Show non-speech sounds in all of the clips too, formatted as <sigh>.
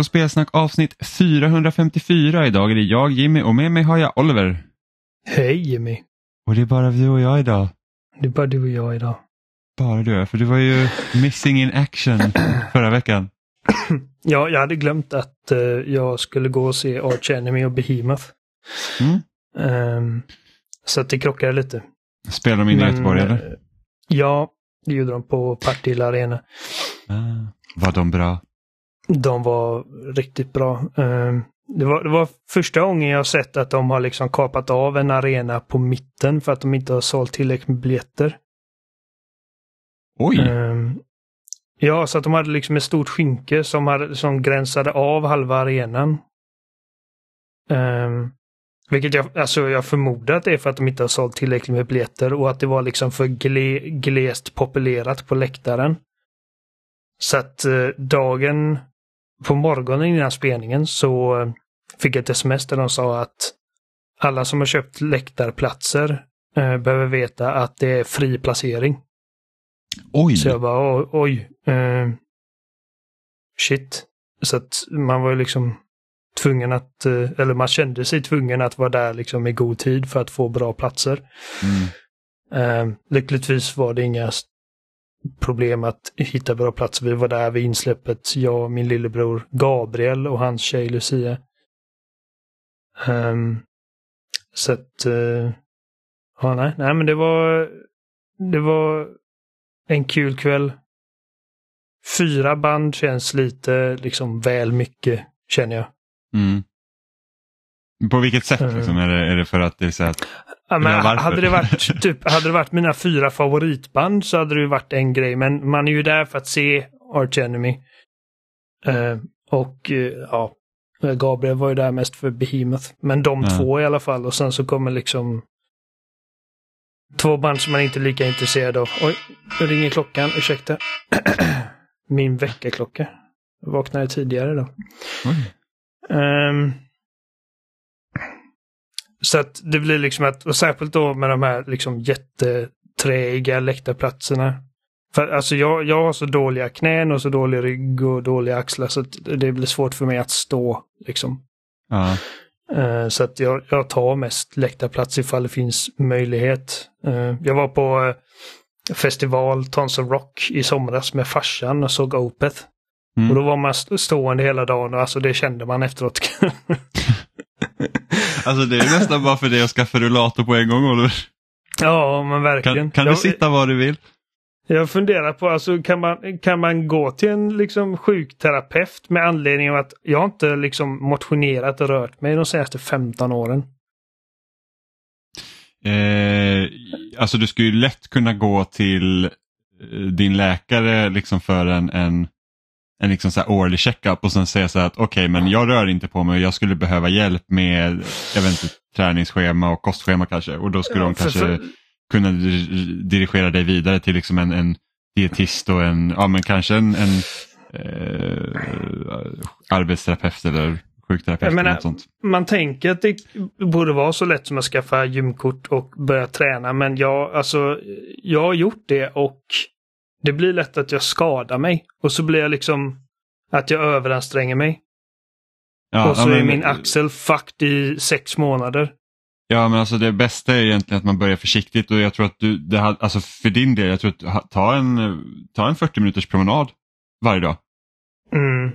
På Spelsnack avsnitt 454. Idag är det jag Jimmy och med mig har jag Oliver. Hej Jimmy. Och det är bara du och jag idag. Det är bara du och jag idag. Bara du, för du var ju missing in action <clears throat> förra veckan. Ja, jag hade glömt att uh, jag skulle gå och se Arch Enemy och Behemoth. Mm. Um, så att det krockade lite. Spelar de in i Göteborg eller? Uh, ja, det gjorde de på Partille Arena. Ah, var de bra? De var riktigt bra. Um, det var, det var första gången jag sett att de har liksom kapat av en arena på mitten för att de inte har sålt tillräckligt med biljetter. Oj! Um, ja, så att de hade liksom ett stort skynke som, hade, som gränsade av halva arenan. Um, vilket jag, alltså jag förmodar att det är för att de inte har sålt tillräckligt med biljetter och att det var liksom för gle, glest populerat på läktaren. Så att eh, dagen på morgonen innan spelningen så eh, fick jag ett sms där de sa att alla som har köpt läktarplatser eh, behöver veta att det är fri placering. Oj! Så jag bara oj. Eh, shit. Så att man var ju liksom tvungen att, eh, eller man kände sig tvungen att vara där liksom i god tid för att få bra platser. Mm. Eh, lyckligtvis var det inga problem att hitta bra platser. Vi var där vid insläppet, jag och min lillebror Gabriel och hans tjej Lucia. Um, så att, uh, ja nej, nej men det var, det var en kul kväll. Fyra band känns lite liksom väl mycket, känner jag. Mm. På vilket sätt liksom? Uh, är, det, är det för att det är så att... Ja, men hade, det varit, <laughs> typ, hade det varit mina fyra favoritband så hade det varit en grej. Men man är ju där för att se Arch Enemy. Uh, och uh, ja, Gabriel var ju där mest för Behemoth. Men de ja. två i alla fall. Och sen så kommer liksom två band som man inte är lika intresserad av. Oj, nu ringer klockan. Ursäkta. <clears throat> Min väckarklocka. Jag vaknade tidigare då. Um, så att det blir liksom att, och särskilt då med de här liksom jätteträiga läktarplatserna. För alltså jag, jag har så dåliga knän och så dålig rygg och dåliga axlar så att det blir svårt för mig att stå liksom. Ja. Uh, så att jag, jag tar mest läktarplats ifall det finns möjlighet. Uh, jag var på uh, festival Tons of Rock i somras med farsan och såg Opeth. Mm. Och då var man stående hela dagen och alltså det kände man efteråt. <laughs> <laughs> alltså det är nästan bara för det att skaffa rullator på en gång Oliver. Ja men verkligen. Kan, kan du sitta var du vill? Jag funderar på, alltså kan man, kan man gå till en liksom sjukterapeut med anledning av att jag inte liksom motionerat och rört mig de senaste 15 åren? Eh, alltså du skulle ju lätt kunna gå till eh, din läkare liksom för en, en, en liksom så årlig checkup och sen säga så här att okej okay, men jag rör inte på mig och jag skulle behöva hjälp med jag vet inte, träningsschema och kostschema kanske och då skulle ja, de kanske för kunna dirigera dig vidare till liksom en, en dietist och en, ja men kanske en, en eh, arbetsterapeut eller sjukterapeut. Menar, eller sånt. Man tänker att det borde vara så lätt som att skaffa gymkort och börja träna men jag, alltså, jag har gjort det och det blir lätt att jag skadar mig och så blir jag liksom att jag överanstränger mig. Ja, och så ja, men, är min axel fucked i sex månader. Ja men alltså det bästa är egentligen att man börjar försiktigt och jag tror att du, det har, alltså för din del, jag tror att ta en, ta en 40 minuters promenad varje dag. Mm.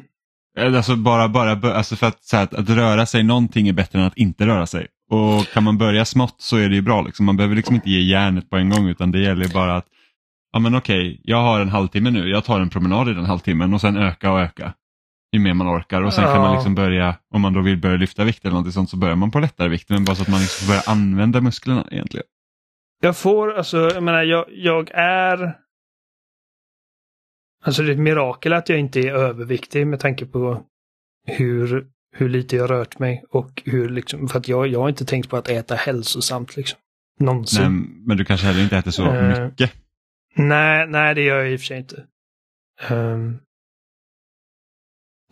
Alltså bara, bara alltså för att, så här, att, att, röra sig någonting är bättre än att inte röra sig. Och kan man börja smått så är det ju bra. Liksom. Man behöver liksom inte ge järnet på en gång utan det gäller bara att, ja men okej, jag har en halvtimme nu, jag tar en promenad i den halvtimmen och sen öka och öka ju mer man orkar och sen ja. kan man liksom börja, om man då vill börja lyfta vikt eller något sånt så börjar man på lättare vikt men bara så att man liksom börjar använda musklerna egentligen. Jag får, alltså, jag menar, jag, jag är Alltså det är ett mirakel att jag inte är överviktig med tanke på hur, hur lite jag rört mig och hur liksom, för att jag, jag har inte tänkt på att äta hälsosamt liksom. Någonsin. Nej, men du kanske heller inte äter så uh, mycket? Nej, nej det gör jag i och för sig inte. Um,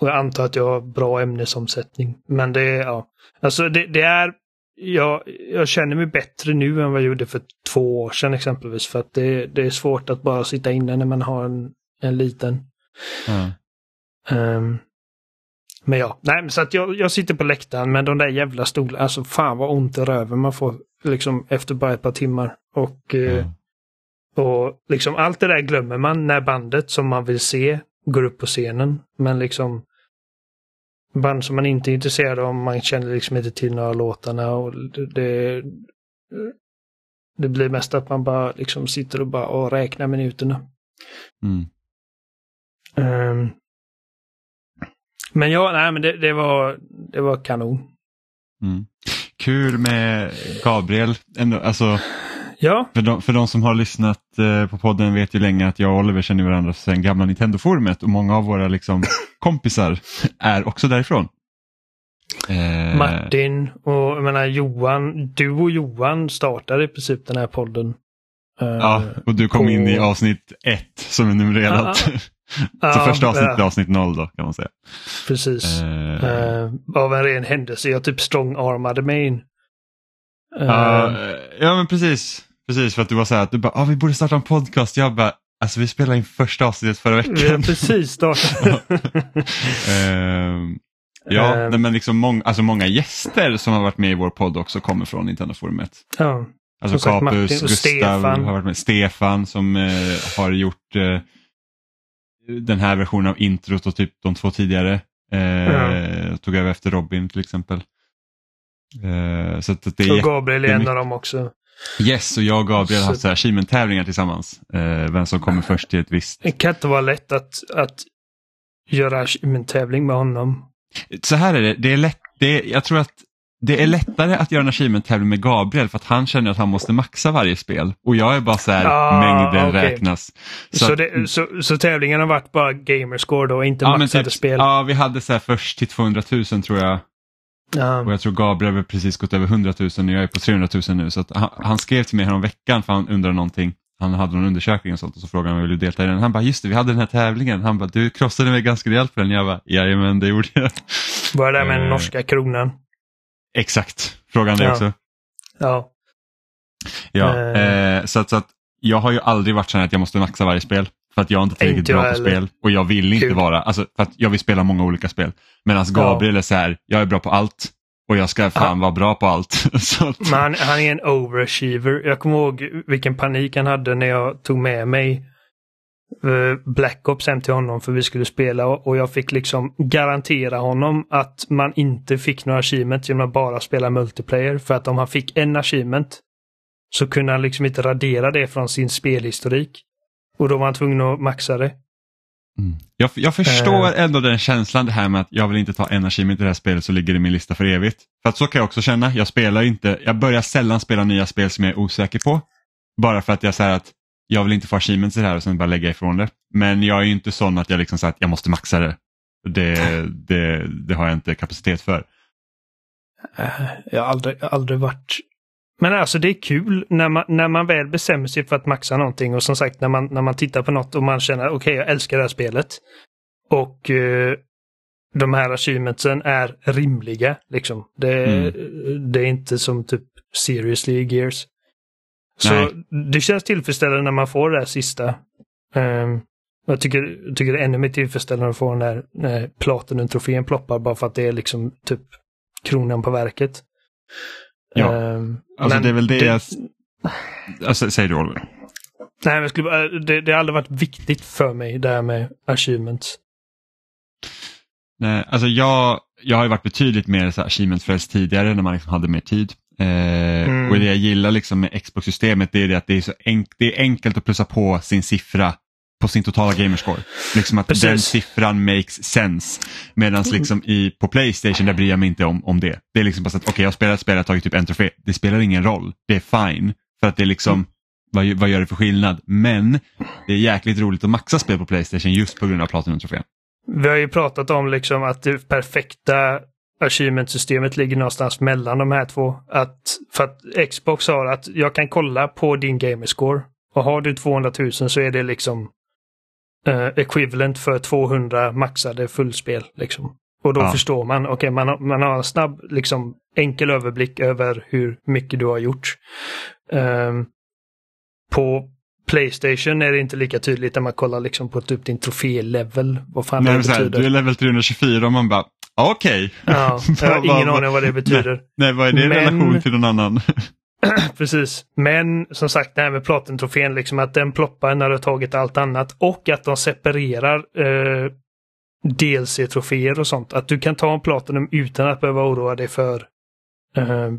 och jag antar att jag har bra ämnesomsättning. Men det är, ja. Alltså det, det är, jag, jag känner mig bättre nu än vad jag gjorde för två år sedan exempelvis. För att det, det är svårt att bara sitta inne när man har en, en liten. Mm. Um, men ja, nej men så att jag, jag sitter på läktaren med de där jävla stolarna. Alltså fan vad ont i röven man får liksom efter bara ett par timmar. Och, eh, Mm. Och liksom allt det där glömmer man när bandet som man vill se går upp på scenen. Men liksom band som man inte är intresserad av, man känner liksom inte till några låtarna och det, det, blir mest att man bara liksom sitter och bara och räknar minuterna. Mm. Ehm. men ja, nej men det, det, var, det var kanon. Mm. Kul med Gabriel. Ändå, alltså, Ja, för, de, för de som har lyssnat eh, på podden vet ju länge att jag och Oliver känner varandra sedan gamla Nintendo-forumet och många av våra liksom, <laughs> kompisar är också därifrån. Eh, Martin och jag menar Johan, du och Johan startade i princip den här podden. Ehm, Ja, och du kom på- in i avsnitt ett som är numrerat. <laughs> Så Ja, första avsnittet är avsnitt noll då kan man säga. Precis. Eh, Eh, av en ren händelse. Jag typ strong-armade mig in. Eh, Ja, eh, ja men precis. Precis för att du var så här att du bara, ah, vi borde starta en podcast. Jag bara, alltså vi spelade in första avsnittet förra vi har veckan. precis startat. <laughs> Ehm, ja, nej, men liksom många, alltså många gäster som har varit med i vår podd också kommer från Nintendo-forumet. ja. Alltså Som sagt, Martin och Gustav Stefan. har varit med. Stefan som eh, har gjort eh, den här versionen av introt och typ de två tidigare. Eh, Tog över efter Robin till exempel. Så att det är Och Gabriel är en av dem också. Yes, och jag och Gabriel har Så- haft så här achievement-tävlingar tillsammans. Eh, vem som kommer först till ett visst... Det kan inte vara lätt att, att göra en tävling med honom. Så här är det, det är lätt, det är, jag tror att det är lättare att göra en achievement-tävling med Gabriel för att han känner att han måste maxa varje spel. Och jag är bara så här, Ah, mängden okej. räknas. Så, att- det, så, så tävlingen har varit bara gamerscore då, inte ja, maxade typ, spel? ja, vi hade så här först till 200 000 tror jag. Ja. Och jag tror Gabriel har precis gått över 100 000 och jag är på 300 000 nu. Så han, han skrev till mig härom veckan för han undrade någonting. Han hade någon undersökning och sånt och så frågade han om jag ville delta i den. Han bara, just det, vi hade den här tävlingen. Han bara, du krossade mig ganska rejält på den. Jag bara, jajamän, det gjorde jag. Var det där med den Eh. norska kronan? Exakt, frågan det Ja. också. Ja. Ja, Eh. eh, så, att, så att jag har ju aldrig varit så här att jag måste maxa varje spel. För att jag är inte tillräckligt bra på spel och jag vill inte Kul. vara, alltså för att jag vill spela många olika spel. Medan Gabriel är så här, jag är bra på allt och jag ska fan vara bra på allt. <laughs> att, Men han, han är en overachiever. Jag kommer ihåg vilken panik han hade när jag tog med mig eh, Black Ops hem till honom för vi skulle spela och jag fick liksom garantera honom att man inte fick några achievements genom att bara spela multiplayer. För att om han fick en achievement så kunde han liksom inte radera det från sin spelhistorik. Och då var han tvungen att maxa det. Mm. Jag, jag förstår ändå den känslan det här med att jag vill inte ta en achievement i det här spelet så ligger det i min lista för evigt. För att så kan jag också känna, jag spelar inte, jag börjar sällan spela nya spel som jag är osäker på. Bara för att jag säger att jag vill inte få achievements i det här och sen bara lägga ifrån det. Men jag är ju inte sån att jag liksom säger att jag måste maxa det. Det, det, det har jag inte kapacitet för. Eh, Jag har aldrig, aldrig varit... Men alltså det är kul när man, när man väl bestämmer sig för att maxa någonting och som sagt när man, när man tittar på något och man känner okej jag älskar det här spelet. Och eh, de här achievementsen är rimliga liksom. Det, det är inte som typ seriously Gears. Så Nej. det känns tillfredsställande när man får det här sista. Ehm, jag tycker, tycker det är ännu mer tillfredsställande att få den där när Platinum-trofén ploppar bara för att det är liksom typ kronan på verket. Ja. Ehm, Alltså men det är väl det, jag... Alltså, säger du Oliver? Nej, men skulle, bara- det, det har aldrig varit viktigt för mig det här med achievements. Nej, alltså jag, jag har varit betydligt mer så achievement-frälst tidigare när man liksom hade mer tid. Eh, Mm. Och det jag gillar liksom med Xbox-systemet det är det att det är, så enk, det är enkelt att plussa på sin siffra på sin totala gamerscore. Liksom att Precis. Mm. den siffran makes sense. Medan liksom i, på Playstation där bryr jag mig inte om, om det. Det är liksom bara så att okej jag har spelat ett spel, jag har tagit typ en trofé. Det spelar ingen roll. Det är fine. För att det är liksom, Mm. vad, vad gör det för skillnad? Men det är jäkligt roligt att maxa spel på Playstation just på grund av Platinum-trofén. Vi har ju pratat om liksom att det perfekta achievement-systemet ligger någonstans mellan de här två. Att, för att Xbox har att jag kan kolla på din gamerscore och har du 200 000 så är det liksom eh, equivalent för 200 maxade fullspel. Liksom. Och då Ja. förstår man, okej man, har- man har en snabb, liksom enkel överblick över hur mycket du har gjort. Ehm, på Playstation är det inte lika tydligt när man kollar liksom på typ din trofé-level. Vad fan Nej, det här, betyder. du är level 324 och man bara, Okej. Ja, <laughs> jag har ingen aning vad det betyder. Nej, vad är det i relation till någon annan? <laughs> <clears throat> Precis. Men som sagt, det här med Platinum-trofén, liksom att den ploppar när du har tagit allt annat och att de separerar eh, DLC-troféer och sånt. Att du kan ta en Platinum utan att behöva oroa dig för, eh,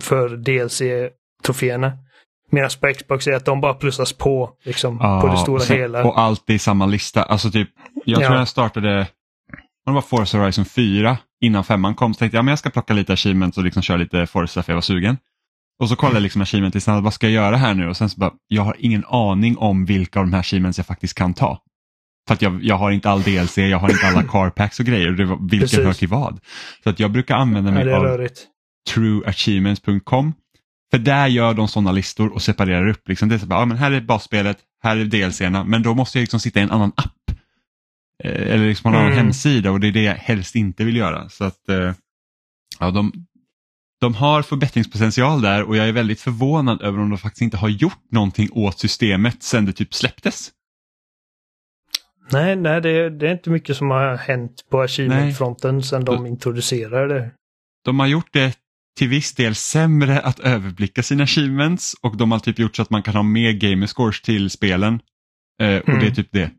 för DLC-troféerna. Medan på Xbox är att de bara plussas på liksom, på det stora och sen- hela. Och allt i samma lista. Alltså typ, jag Ja. tror jag startade, det var Forza Horizon 4 innan femman kom. Så tänkte jag, men jag ska plocka lite achievements och liksom köra lite Forza för jag var sugen. Och så kollade jag liksom achievement-listan, vad ska jag göra här nu? Och sen så bara, jag har ingen aning om vilka av de här achievements jag faktiskt kan ta. För att jag, jag har inte all DLC, jag har inte alla <clears throat> car packs och grejer. Och det Precis. hör till vad. Så att jag brukar använda ja, mig är av trueachievements.com. För där gör de sådana listor och separerar upp. Liksom. Det är så bara, ja, men här är basspelet, här är DLCerna, men då måste jag liksom sitta i en annan app. Eh, eller liksom på en annan Mm. hemsida och det är det jag helst inte vill göra. Så att eh, ja, de, de har förbättringspotential där och jag är väldigt förvånad över om de faktiskt inte har gjort någonting åt systemet sedan det typ släpptes. Nej, nej det, det är inte mycket som har hänt på achievement-fronten sedan de introducerade det. De har gjort det till viss del sämre att överblicka sina achievements och de har typ gjort så att man kan ha mer gamerscores till spelen. Eh, och Mm. det är typ det.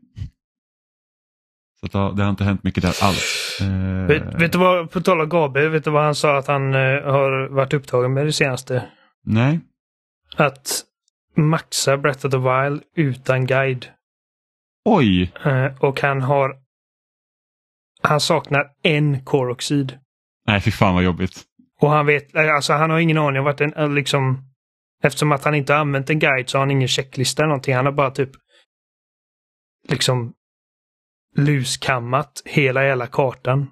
Så att, ja, det har inte hänt mycket där alls. Eh, Vet, vet du vad, på tal om Gabriel, vet du vad han sa att han eh, har varit upptagen med det senaste? Nej, Att maxa Breath of the Wild utan guide. oj, Eh, och han har... Han saknar en koroxid. nej fy fan vad jobbigt. Och han vet, alltså han har ingen aning om vart den, liksom... Eftersom att han inte har använt en guide så har han ingen checklista eller någonting. Han har bara typ liksom luskammat hela jävla kartan.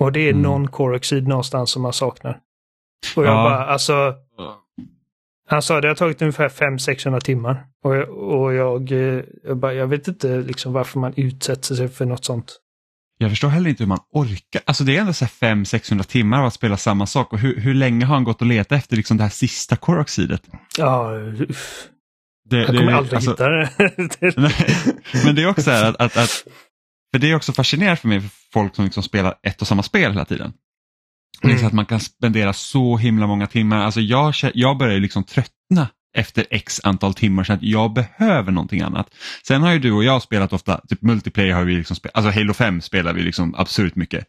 Och det är Mm. någon koroxid någonstans som han saknar. Och jag Ja. bara, alltså... Han sa det har tagit ungefär 500-600 timmar. Och jag, och jag, eh, jag, bara, jag vet inte liksom varför man utsätter sig för något sånt. Jag förstår heller inte hur man orkar. Alltså det är ändå så här 500-600 timmar av att spela samma sak och hur, hur länge har han gått och letat efter liksom det här sista koroxidet? Ja, uff. Det, jag det- kommer aldrig alltså- hitta det. Det- <laughs> Nej, men det är också så här att, att, att för det är också fascinerande för mig för folk som liksom spelar ett och samma spel hela tiden. Och det är så Mm. att man kan spendera så himla många timmar. Alltså jag, jag börjar ju liksom tröttna efter x antal timmar så att jag behöver någonting annat. Sen har ju du och jag spelat ofta, typ multiplayer har vi liksom spelat, alltså Halo 5 spelar vi liksom absurt mycket.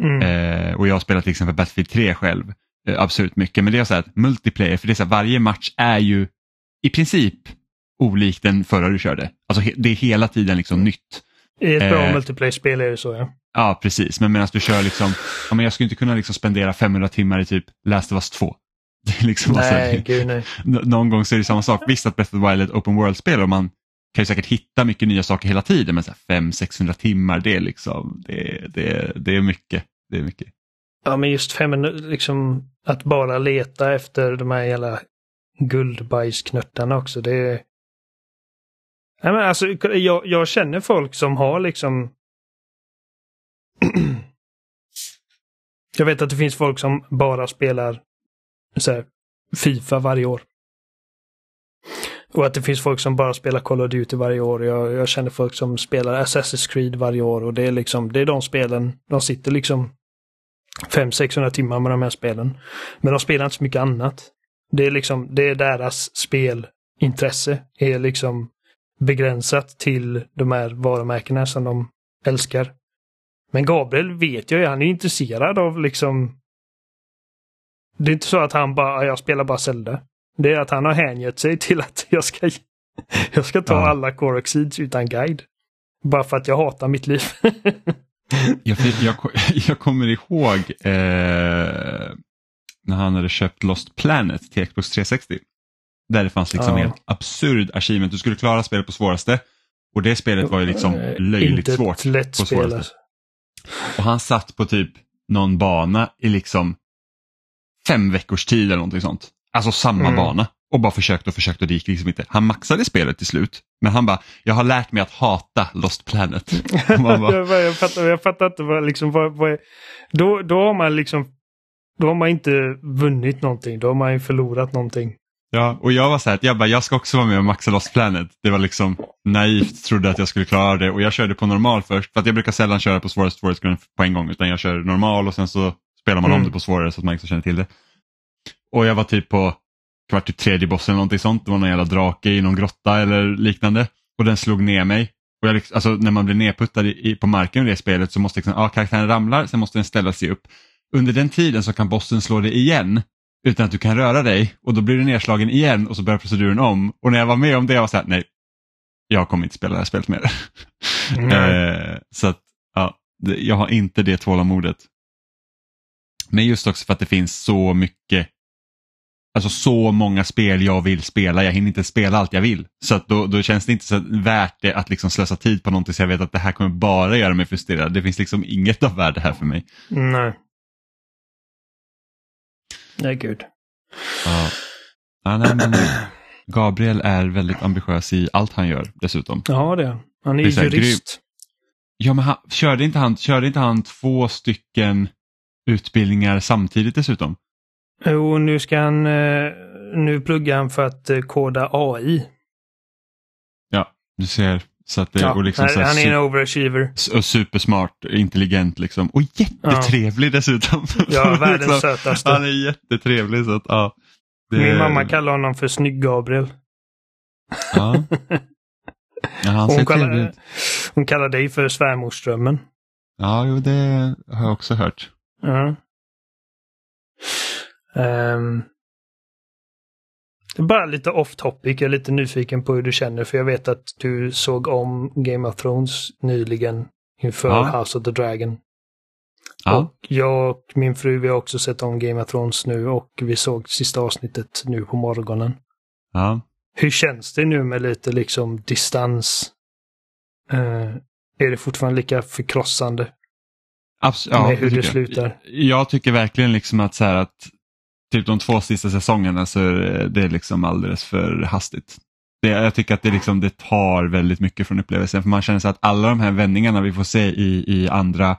Mm. Eh, och jag har spelat till exempel Battlefield 3 själv eh, absurt mycket. Men det är så här att multiplayer, för det är så här, varje match är ju i princip olik den förra du körde. Alltså det är hela tiden liksom nytt. I ett bra eh, multiplayer-spel är det så ja. Ja, precis. Men medan du kör liksom, ja, men jag skulle inte kunna liksom spendera 500 timmar i typ Last of Us 2. <laughs> Det är liksom alltså, Nej, gud nej. Någon gång så är det samma sak. Visst att Breath of the Wild är ett open world-spel och man kan ju säkert hitta mycket nya saker hela tiden men 500-600 timmar det är liksom, det, det, det är mycket. Det är mycket. Ja, men just fem minuter, liksom att bara leta efter de här jävla guldbajsknöttarna också. Det är... Nej, men alltså, jag, jag känner folk som har liksom... <clears throat> jag vet att det finns folk som bara spelar så här, Fifa varje år. Och att det finns folk som bara spelar Call of Duty varje år. Jag, jag känner folk som spelar Assassin's Creed varje år och det är liksom, det är de spelen, de sitter liksom 500-600 timmar med de här spelen. Men de spelar inte så mycket annat. Det är liksom, det är deras spelintresse är liksom begränsat till de här varumärkena som de älskar. Men Gabriel vet jag ju, han är intresserad av liksom Det är inte så att han bara, jag spelar bara Zelda. Det är att han har hängett sig till att <laughs> jag ska jag ska ta Ja. alla Coroxids utan guide. Bara för att jag hatar mitt liv. <laughs> Jag, jag, <laughs> jag kommer ihåg eh, när han hade köpt Lost Planet till Xbox 360. Där det fanns liksom Ja. helt absurd achievement. Du skulle klara spelet på svåraste och det spelet var ju liksom Eh, löjligt inte svårt. ett lätt på svåraste. Alltså. Och han satt på typ någon bana i liksom fem veckors tid eller någonting sånt. Alltså samma Mm. bana. Och bara försökte och försökte och det gick liksom inte. Han maxade spelet till slut. Men han bara, jag har lärt mig att hata Lost Planet. <laughs> Bara, jag, jag, fattar, jag fattar inte vad liksom, vad, vad är, då, då har man liksom, då har man inte vunnit någonting, då har man ju förlorat någonting. Ja, och jag var så här, att jag bara, jag ska också vara med och maxa Lost Planet. Det var liksom naivt, trodde att jag skulle klara det och jag körde på normal först. För att jag brukar sällan köra på svåraste svårighetsgraden på en gång utan jag kör normal och sen så spelar man om Mm. det på svårare så att man liksom känner till det. Och jag var typ på kvart till tredje bossen eller någonting sånt. Det var någon jävla drake i någon grotta eller liknande. Och den slog ner mig. Och jag, liksom- alltså, när man blir nedputtad i, i, på marken i det spelet så måste liksom, ja, karaktären ramlar, sen måste den ställa sig upp. Under den tiden så kan bossen slå dig igen utan att du kan röra dig och då blir du nedslagen igen och så börjar proceduren om. Och när jag var med om det jag var så här, nej, jag kommer inte spela det här spelet mer. <laughs> Eh, så att, ja, det, jag har inte det tålamodet. Men just också för att det finns så mycket, alltså så många spel jag vill spela. Jag hinner inte spela allt jag vill. Så att då, då känns det inte så värt det att liksom slösa tid på någonting så jag vet att det här kommer bara göra mig frustrerad. Det finns liksom inget av värde här för mig. Nej. Nej, gud. Ja. Ja, nej, men <clears throat> Gabriel är väldigt ambitiös i allt han gör dessutom. Ja, det han. Är Det är här jurist. Ja, men han, körde, inte han, körde inte han två stycken utbildningar samtidigt dessutom? Jo, nu ska han... eh, Nu pluggar han för att eh, koda AI. Ja, du ser. Så att det, Ja, och liksom han, så här han är en overachiever. och supersmart, intelligent liksom. Och jättetrevlig dessutom. Ja, <laughs> världens Liksom, sötaste. Han är jättetrevlig. Så att, ja, det- Min mamma kallar honom för Snygg-Gabriel. Ja. <laughs> Ja, han Hon kallar, hon kallar dig för svärmorsdrömmen. Ja, jo, det har jag också hört. Ja. Ehm, bara lite off topic, jag är lite nyfiken på hur du känner för jag vet att du såg om Game of Thrones nyligen inför Ja. House of the Dragon. Ja. Och jag och min fru vi har också sett om Game of Thrones nu och vi såg sista avsnittet nu på morgonen. Ja. Hur känns det nu med lite liksom distans? Eh, är det fortfarande lika förkrossande Abs- ja, med hur det tycker jag. slutar? Jag tycker verkligen liksom att så här att typ de två sista säsongerna så är det liksom alldeles för hastigt. Det, jag tycker att det, liksom, det tar väldigt mycket från upplevelsen för man känner sig att alla de här vändningarna vi får se i, i andra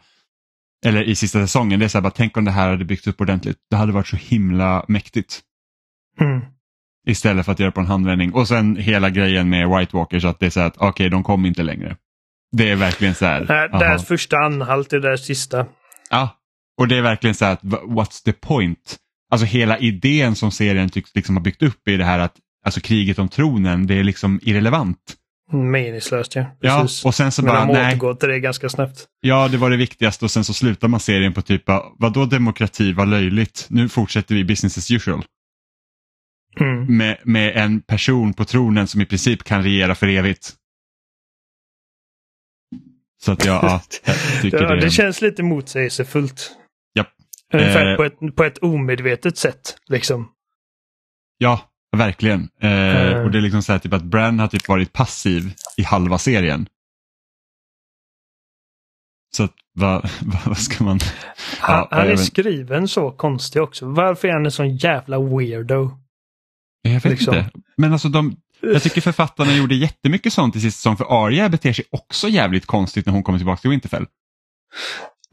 eller i sista säsongen, det är så här bara tänk om det här hade byggts upp ordentligt. Det hade varit så himla mäktigt. Mm. Istället för att göra på en handvändning. Och sen hela grejen med White Walkers att det är så här att okej, okay, de kom inte längre. Det är verkligen så här. Nej. Deras första anhalt är det där sista. Ja, och det är verkligen så här att what's the point? Alltså hela idén som serien tycks liksom ha byggt upp är det här att alltså kriget om tronen, det är liksom irrelevant. Meningslöst ja. Ja, Precis. och sen så Men bara, de nej, återgår till det ganska snabbt. ja det var det viktigaste och sen så slutar man serien på typ, vadå demokrati, vad löjligt, nu fortsätter vi business as usual. Mm. Med, med en person på tronen som i princip kan regera för evigt. Så att jag, ja, jag <laughs> tycker Ja, det, det känns lite motsägelsefullt. Ungefär Eh. på, ett, på ett omedvetet sätt. Liksom. Ja, verkligen. Eh, Mm. Och det är liksom så här typ att Bran har typ varit passiv i halva serien. Så att, vad, <laughs> vad, ska man... Han, Ja, han är skriven så konstig också. Varför är han en sån jävla weirdo? Jag vet liksom. inte. Men alltså de, jag tycker författarna gjorde jättemycket sånt i sista säsong för Arya beter sig också jävligt konstigt när hon kommer tillbaka till Winterfell.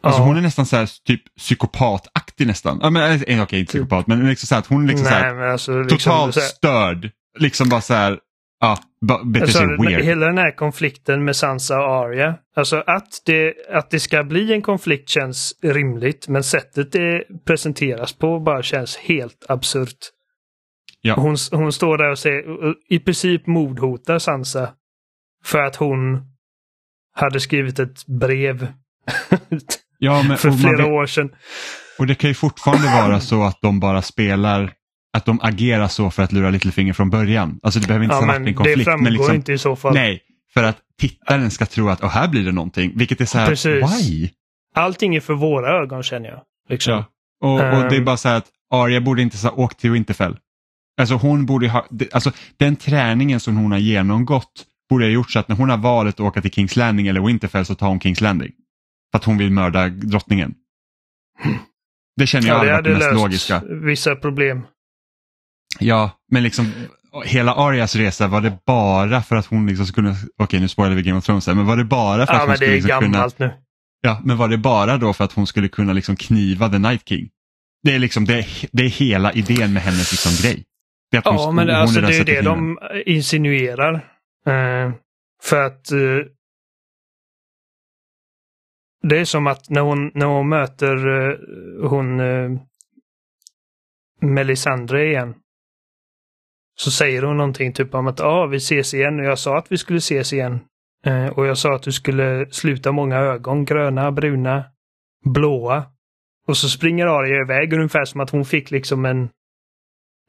Alltså Ja. hon är nästan så här typ psykopataktig nästan. Ja, men, eh, okej, inte psykopat men liksom så här hon är liksom så Nej, här, men alltså, liksom, totalt så här, störd. Liksom bara så här, ja, beter alltså, sig weird. hela den här konflikten med Sansa och Arya. Alltså att det, att det ska bli en konflikt känns rimligt, men sättet det presenteras på bara känns helt absurt. Ja. Hon, hon står där och säger, i princip mordhotar Sansa för att hon hade skrivit ett brev <laughs> Ja, men, för man flera vet- år sedan. Och det kan ju fortfarande vara så att de bara spelar, att de agerar så för att lura Littlefinger från början. Alltså det behöver inte Ja, ha varit en det konflikt. framgår men liksom, inte i så fall. Nej, för att tittaren ska tro att oh, här blir det någonting. Vilket är så här, Precis. why? Allting är för våra ögon känner jag. Liksom. Ja. Och, och det är Ehm. bara så här att Arya borde inte ha åkt till Winterfell. Alltså hon borde ha, alltså den träningen som hon har genomgått borde ha gjort så att när hon har valet att åka till Kings Landing eller Winterfell så tar hon Kings Landing. För att hon vill mörda drottningen. Det känner jag Ja, det hade det mest löst logiska. vissa problem. Ja, men liksom hela Arias resa, var det bara för att hon liksom skulle okej nu spoilar vi Game of Thrones här, men var det bara för att Ja, hon skulle är liksom kunna, gammalt nu. ja, men var det bara då för att hon skulle kunna liksom kniva The Night King? Det är liksom, det är, det är hela idén med hennes liksom grej. Det är att hon, Ja, men hon alltså den det är det de insinuerar. Eh, för att eh, det är som att när hon, när hon möter uh, hon uh, Melisandre igen. Så säger hon någonting typ om att ah, vi ses igen och jag sa att vi skulle ses igen. Uh, och jag sa att du skulle sluta många ögon, gröna, bruna, blåa. Och så springer Arya iväg ungefär som att hon fick liksom en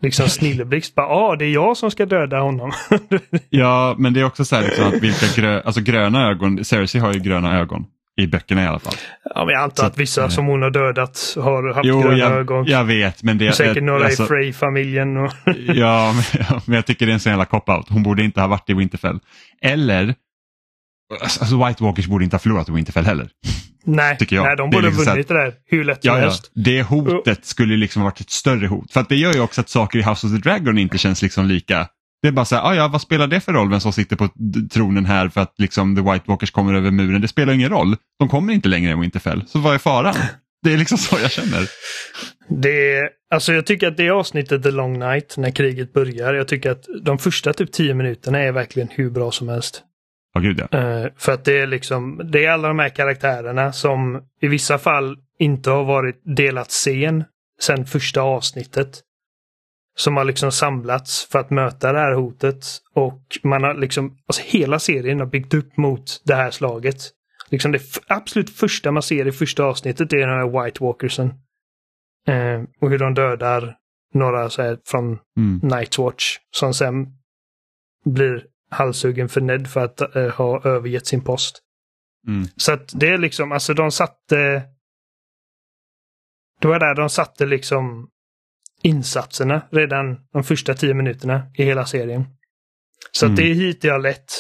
liksom snilleblixt. Bara, ah, det är jag som ska döda honom. <laughs> Ja, men det är också så här liksom att vilka grö, alltså gröna ögon, Cersei har ju gröna ögon. I böckerna i alla fall. ja, men jag antar Så att vissa att, eh, som hon har dödat har haft Jo, gröna jag, ögon. jag vet, men det Och Säkert några alltså, i Frey-familjen. Och... <laughs> Ja, men, ja, men jag tycker det är en sån jävla cop-out. Hon borde inte ha varit i Winterfell. Eller, alltså White Walkers borde inte ha förlorat i Winterfell heller. nej, tycker jag. nej, de är borde liksom ha vunnit det där hur lätt som Ja, ja. helst. Det hotet skulle liksom ha varit ett större hot. För att det gör ju också att saker i House of the Dragon inte känns liksom lika. Det är bara så här, ah, ja, vad spelar det för roll vem som sitter på tronen här för att liksom The White Walkers kommer över muren? Det spelar ingen roll. De kommer inte längre än Winterfell. Så vad är faran? Det är liksom så jag känner. Det är, alltså jag tycker att det avsnittet The Long Night, när kriget börjar, jag tycker att de första typ tio minuterna är verkligen hur bra som helst. Ja, gud ja. Eh, för att det är liksom, det är alla de här karaktärerna som i vissa fall inte har varit delat scen sedan första avsnittet. Som har liksom samlats för att möta det här hotet. Och man har liksom, alltså hela serien har byggt upp mot det här slaget. Liksom det absolut första man ser i första avsnittet är den här White Walkersen. Eh, och hur de dödar några så här från Mm. Night's Watch. Som sen blir halshuggen för Ned för att eh, ha övergett sin post. Mm. Så att det är liksom, alltså de satte... Det var där de satte liksom insatserna redan de första tio minuterna i hela serien. Så Mm. det är hit jag lett.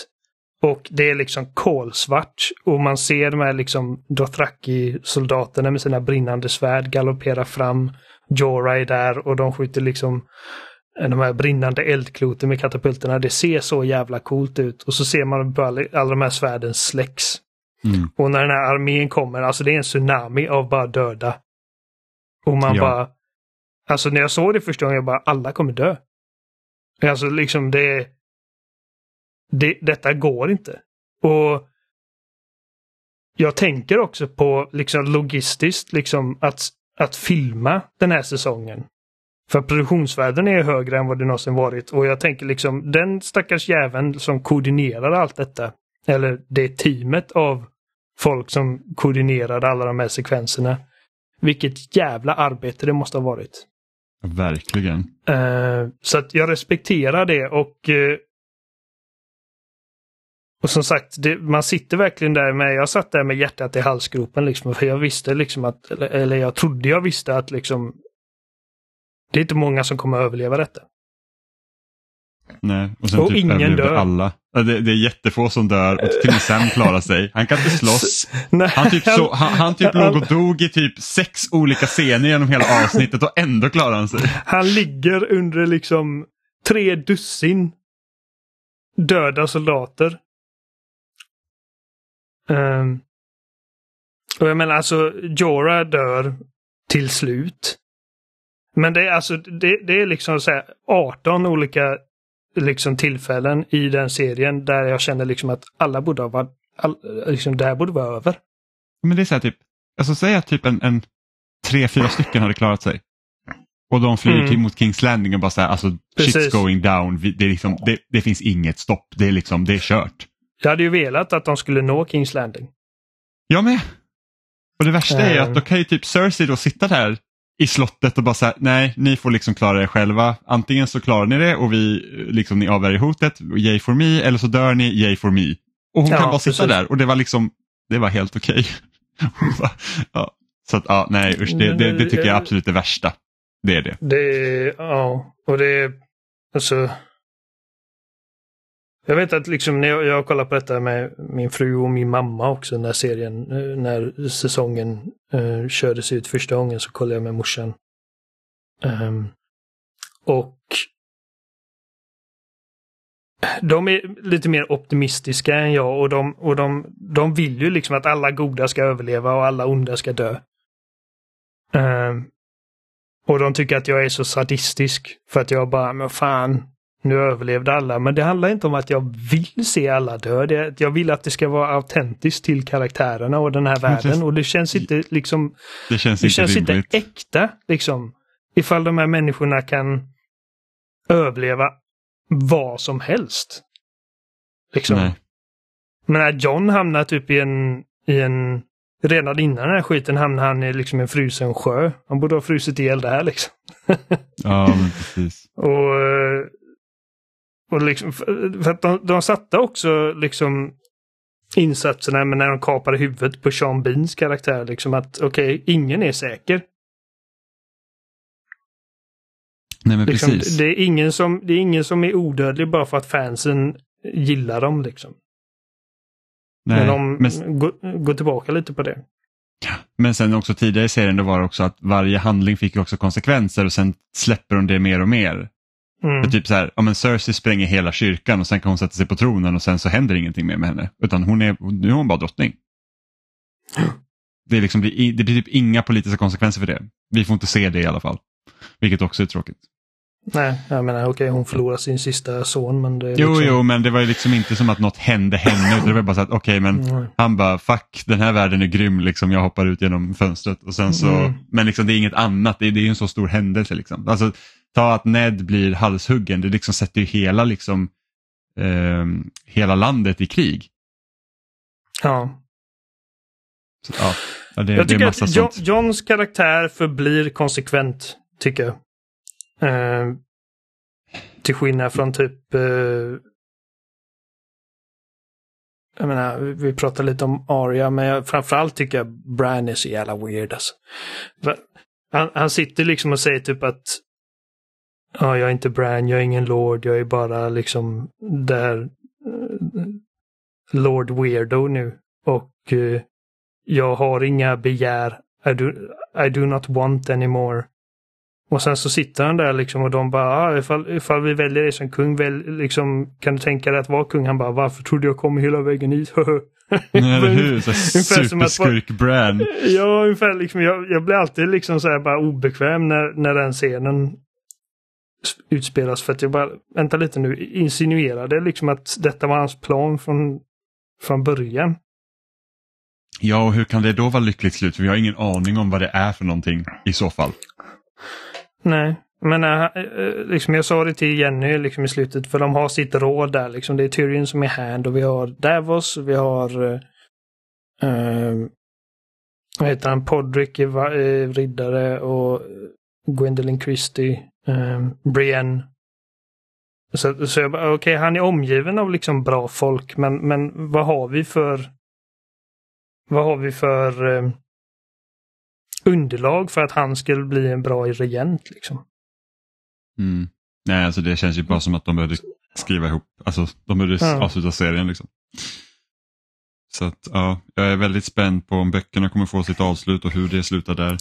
Och det är liksom kolsvart och man ser de här liksom Dothraki-soldaterna med sina brinnande svärd galoppera fram. Jorah är där och de skjuter liksom de här brinnande eldkloten med katapulterna. Det ser så jävla coolt ut. Och så ser man alla alla de här svärden släcks. Mm. Och när den här armén kommer, alltså det är en tsunami av bara döda. Och man Ja. bara... Alltså när jag såg det första gången, jag bara alla kommer dö. Alltså liksom det... det detta går inte. Och jag tänker också på liksom logistiskt liksom att, att filma den här säsongen. För produktionsvärden är högre än vad det någonsin varit. Och jag tänker liksom den stackars jäveln som koordinerar allt detta. Eller det teamet av folk som koordinerade alla de här sekvenserna. Vilket jävla arbete det måste ha varit. Verkligen. Eh, så att jag respekterar det och eh, och som sagt, det, man sitter verkligen där med, jag satt där med hjärtat i halsgropen liksom, för jag visste liksom att, eller, eller jag trodde jag visste att liksom det är inte många som kommer att överleva detta. Nej. Och sen Och typ ingen dör. alla. Det, det är jättefå som dör och till och Sam klarar sig. Han kan inte slåss. Han typ, så, han, han typ låg och dog i typ sex olika scener genom hela avsnittet och ändå klarar han sig. Han ligger under liksom tre dussin döda soldater. Ehm, och jag menar alltså, Jorah dör till slut. Men det är alltså, det, det är liksom så här 18 olika liksom tillfällen i den serien där jag känner liksom att alla borde ha varit, all, liksom det här borde vara över. Men det är så här typ, alltså säg att typ en, en tre, fyra stycken hade klarat sig. Och de flyger Mm. mot Kings Landing och bara så här, alltså Precis. shit's going down. Det, är liksom, det, det finns inget stopp. Det är liksom, det är kört. Jag hade ju velat att de skulle nå Kings Landing. Jag med. Och det värsta är ju Ehm. att då kan ju typ Cersei då sitta där i slottet och bara säga nej, ni får liksom klara er själva. Antingen så klarar ni det och vi, liksom ni avvärjer hotet, yay for me, eller så dör ni, yay for me. Och hon Ja, kan bara sitta precis. där och det var liksom, det var helt okej. <laughs> Bara, ja. Så att ja, nej usch, det, det, det tycker jag är absolut det värsta. Det är det. Det, ja, och det, alltså. Jag vet att liksom när jag, jag kollar på detta med min fru och min mamma också när serien, eh, när säsongen uh, kördes ut första gången så kollade jag med morsan. Um, och de är lite mer optimistiska än jag och, de, och de, de vill ju liksom att alla goda ska överleva och alla onda ska dö. Um, Och de tycker att jag är så sadistisk för att jag bara, men fan, nu överlevde alla. Men det handlar inte om att jag vill se alla dö. Det jag vill att det ska vara autentiskt till karaktärerna och den här världen. Och det känns inte liksom... Det känns Det inte känns inte äkta liksom. Ifall de här människorna kan överleva vad som helst. Liksom. Nej. Men John hamnar typ i en, i en... Redan innan den här skiten hamnar han i liksom en frusen sjö. Han borde ha frusit ihjäl där liksom. Ja, men precis. <laughs> Och, eh, och liksom, för att de, de satte också liksom insatserna men när de kapade huvudet på Sean Beans karaktär. Liksom att okej, ingen är säker. Nej, men Liksom, precis. det, är ingen som, det är ingen som är odödlig bara för att fansen gillar dem. Liksom. Nej, men de men, går, går tillbaka lite på det. men sen också tidigare i serien då var det också att varje handling fick också konsekvenser och sen släpper de det mer och mer. Mm. För typ så här, ja men Cersei spränger hela kyrkan och sen kan hon sätta sig på tronen och sen så händer ingenting mer med henne. Utan hon är, nu är hon bara drottning. <gasps> Det, är liksom, det blir typ inga politiska konsekvenser för det. Vi får inte se det i alla fall. Vilket också är tråkigt. Nej, jag menar okej, hon förlorar sin sista son men det är Jo, liksom... jo, men det var ju liksom inte som att något hände henne. Utan det var bara så att okej, men Mm. han bara fuck, den här världen är grym, liksom, jag hoppar ut genom fönstret. Och sen så, Mm. Men liksom, det är inget annat, det är, det är ju en så stor händelse. Liksom. Alltså, ta att Ned blir halshuggen, det liksom sätter ju hela, liksom, ehm, hela landet i krig. Ja. Så, ja, det, Jag tycker att John. Johns karaktär förblir konsekvent, tycker jag. Eh, till skillnad från typ... Eh, jag menar, vi- pratar lite om Arya, men jag, framförallt tycker jag Bran är så jävla weird alltså. Han, han sitter liksom och säger typ att Ja, jag är inte Bran, jag är ingen Lord, jag är bara liksom där eh, Lord Weirdo nu. Och eh, jag har inga begär. I do, I do not want anymore. Och sen så sitter han där liksom och de bara, ah, ifall, ifall vi väljer dig som kung, väl, liksom, kan du tänka dig att vara kung? Han bara, varför trodde jag kom hela vägen hit? <laughs> Nej, eller hur? Så här Ungefär som att- Superskurk Bran. ja, ungefär liksom, jag, jag blir alltid liksom så här bara obekväm när, när den scenen utspelas för att jag bara, vänta lite nu, insinuerade liksom att detta var hans plan från, från början. Ja, och hur kan det då vara lyckligt slut? För vi har ingen aning om vad det är för någonting i så fall. Nej, men äh, äh, liksom jag sa det till Jenny liksom i slutet för de har sitt råd där liksom. Det är Tyrion som är hand och vi har Davos, vi har uh, vad heter han, Podrick är riddare och Gwendolyn Christie, um, Brienne. Så, så jag okej, han är omgiven av liksom bra folk, men, men vad har vi för vad har vi för eh, underlag för att han skulle bli en bra regent liksom? Mm. Nej, alltså det känns ju bara som att de behövde skriva ihop, alltså de behövde Ja. avsluta serien liksom. Så att ja, jag är väldigt spänd på om böckerna kommer få sitt avslut och hur det slutar där.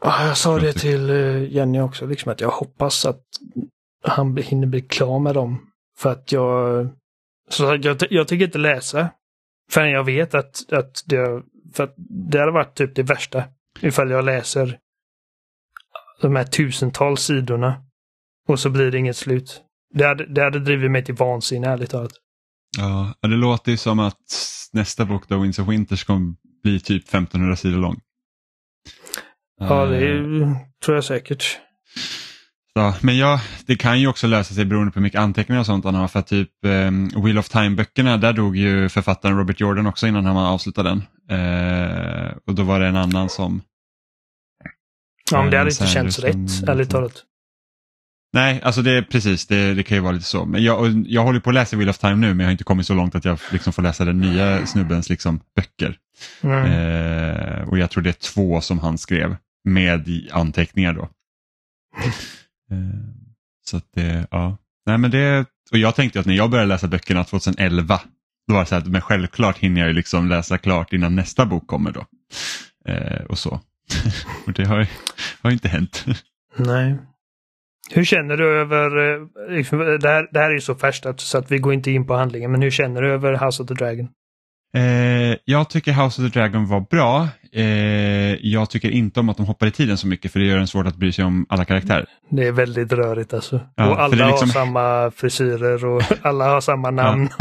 Ja, jag sa det till eh, Jenny också, liksom att jag hoppas att han hinner bli klar med dem. För att jag... Så jag, jag tänker inte läsa förrän jag vet att, att det... För att det hade varit typ det värsta ifall jag läser de här tusentals sidorna och så blir det inget slut. Det hade, det hade drivit mig till vansinne, ärligt talat. Ja, ja, det låter ju som att nästa bok, då, Winds of Winters, kommer bli typ 1500 sidor lång. Ja, det Eh, är, tror jag säkert. Ja, men ja, det kan ju också lösa sig beroende på hur mycket anteckningar och sånt han har. För typ eh, Wheel of Time-böckerna, där dog ju författaren Robert Jordan också innan han avslutade den. Eh, och då var det en annan som... Ja, men det hade inte känts rätt, ärligt talat. Nej, alltså det precis, det, det kan ju vara lite så. Men jag, jag håller på att läsa Wheel of Time nu, men jag har inte kommit så långt att jag liksom får läsa den nya snubbens liksom, böcker. Mm. Eh, och jag tror det är två som han skrev med anteckningar då. <laughs> Eh, så att det, ja. Nej men det, och jag tänkte att när jag började läsa böckerna 2011, då var det så här, men självklart hinner jag ju liksom läsa klart innan nästa bok kommer då. Eh, och så. <laughs> och det har, har inte hänt. <laughs> Nej. Hur känner du över, eh, liksom, det här, det här är ju så färskt att- så att vi går inte in på handlingen, men hur känner du över House of the Dragon? Eh, jag tycker House of the Dragon var bra. Eh, jag tycker inte om att de hoppar i tiden så mycket för det gör en svårt att bry sig om alla karaktärer. Det är väldigt rörigt alltså. Ja, och alla liksom- har samma frisyrer och <laughs> alla har samma namn. <laughs>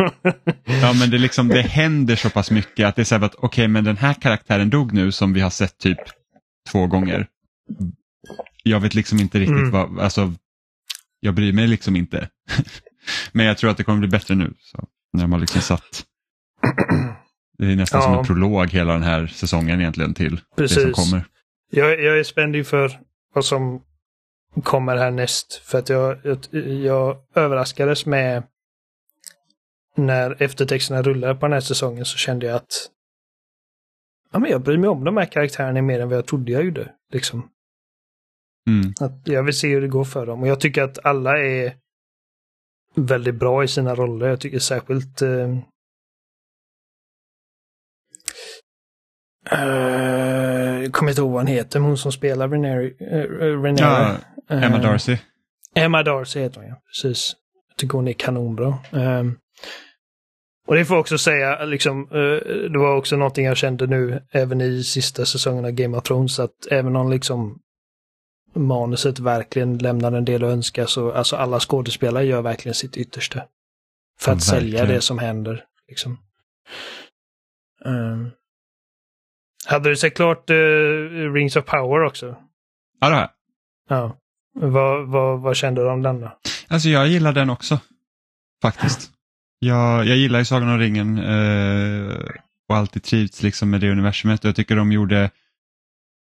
Ja men det, liksom, det händer så pass mycket att det är så här att okej men den här karaktären dog nu som vi har sett typ två gånger. Jag vet liksom inte riktigt Mm. vad, alltså jag bryr mig liksom inte. <laughs> men jag tror att det kommer bli bättre nu. Så, när har liksom satt det är nästan som Ja. en prolog hela den här säsongen egentligen till det som Precis. kommer. Jag, jag är spänd inför vad som kommer härnäst. För att jag, jag, jag överraskades med när eftertexterna rullade på den här säsongen så kände jag att ja, men jag bryr mig om de här karaktärerna mer än vad jag trodde jag gjorde. Liksom. Mm. Att jag vill se hur det går för dem. Och jag tycker att alla är väldigt bra i sina roller. Jag tycker särskilt eh, eh, jag kommer inte ihåg vad hon heter, men hon som spelar Renary. Uh, Ja, Emma Darcy. Emma Darcy heter hon ja, precis. Jag tycker hon är kanonbra. Um, och det får jag också säga, liksom, eh, det var också någonting jag kände nu även i sista säsongen av Game of Thrones, att även om liksom manuset verkligen lämnar en del att önska så alltså alla skådespelare gör verkligen sitt yttersta. För att sälja verkligen. det som händer. Liksom. Ehm. Hade du sett klart eh, Rings of Power också? Ja, det har jag. Ja. Vad, vad, vad kände du om den då? Alltså jag gillar den också. Faktiskt. Jag, jag gillar ju Sagan om ringen eh, och alltid trivts liksom med det universumet. Jag tycker de gjorde,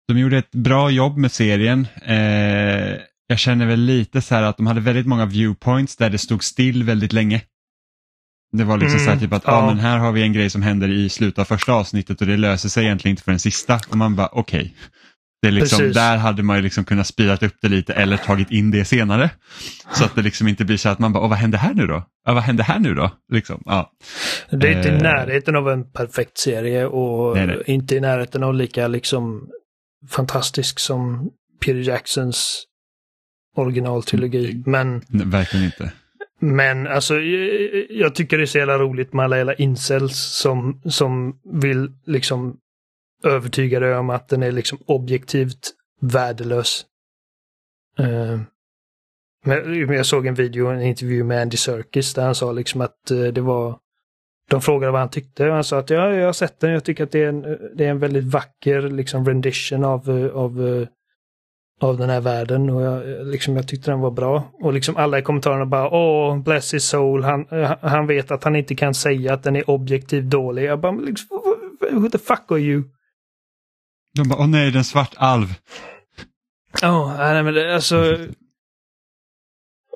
de gjorde ett bra jobb med serien. Eh, jag känner väl lite så här att de hade väldigt många viewpoints där det stod still väldigt länge. Det var liksom Mm, så här typ att, ja. ja. men här har vi en grej som händer i slutet av första avsnittet och det löser sig egentligen inte för den sista. Och man bara, okej. Det är liksom, Precis. där hade man ju liksom kunnat speedat upp det lite eller tagit in det senare. Så att det liksom inte blir så att man bara, vad hände här nu då? Ja, vad hände här nu då? Liksom, ja. Det är inte i Eh. närheten av en perfekt serie och Nej, nej. inte i närheten av lika liksom fantastisk som Peter Jacksons originaltrilogi. Mm. Men, Nej, Verkligen inte men alltså jag, jag tycker det är så jävla roligt med alla jävla incels som, som vill liksom övertyga dig om att den är liksom objektivt värdelös. Uh, men jag såg en video, en intervju med Andy Serkis där han sa liksom att det var de frågade vad han tyckte och han sa att ja, jag har sett den. Jag tycker att det är en, det är en väldigt vacker liksom rendition av, av, av den här världen och jag, liksom, jag tyckte den var bra. Och liksom alla i kommentarerna bara åh, bless his soul. Han, eh, han vet att han inte kan säga att den är objektivt dålig. Jag bara, liksom, who the fuck are you? De bara, åh nej, den svart alv. Ja, nej men det, alltså.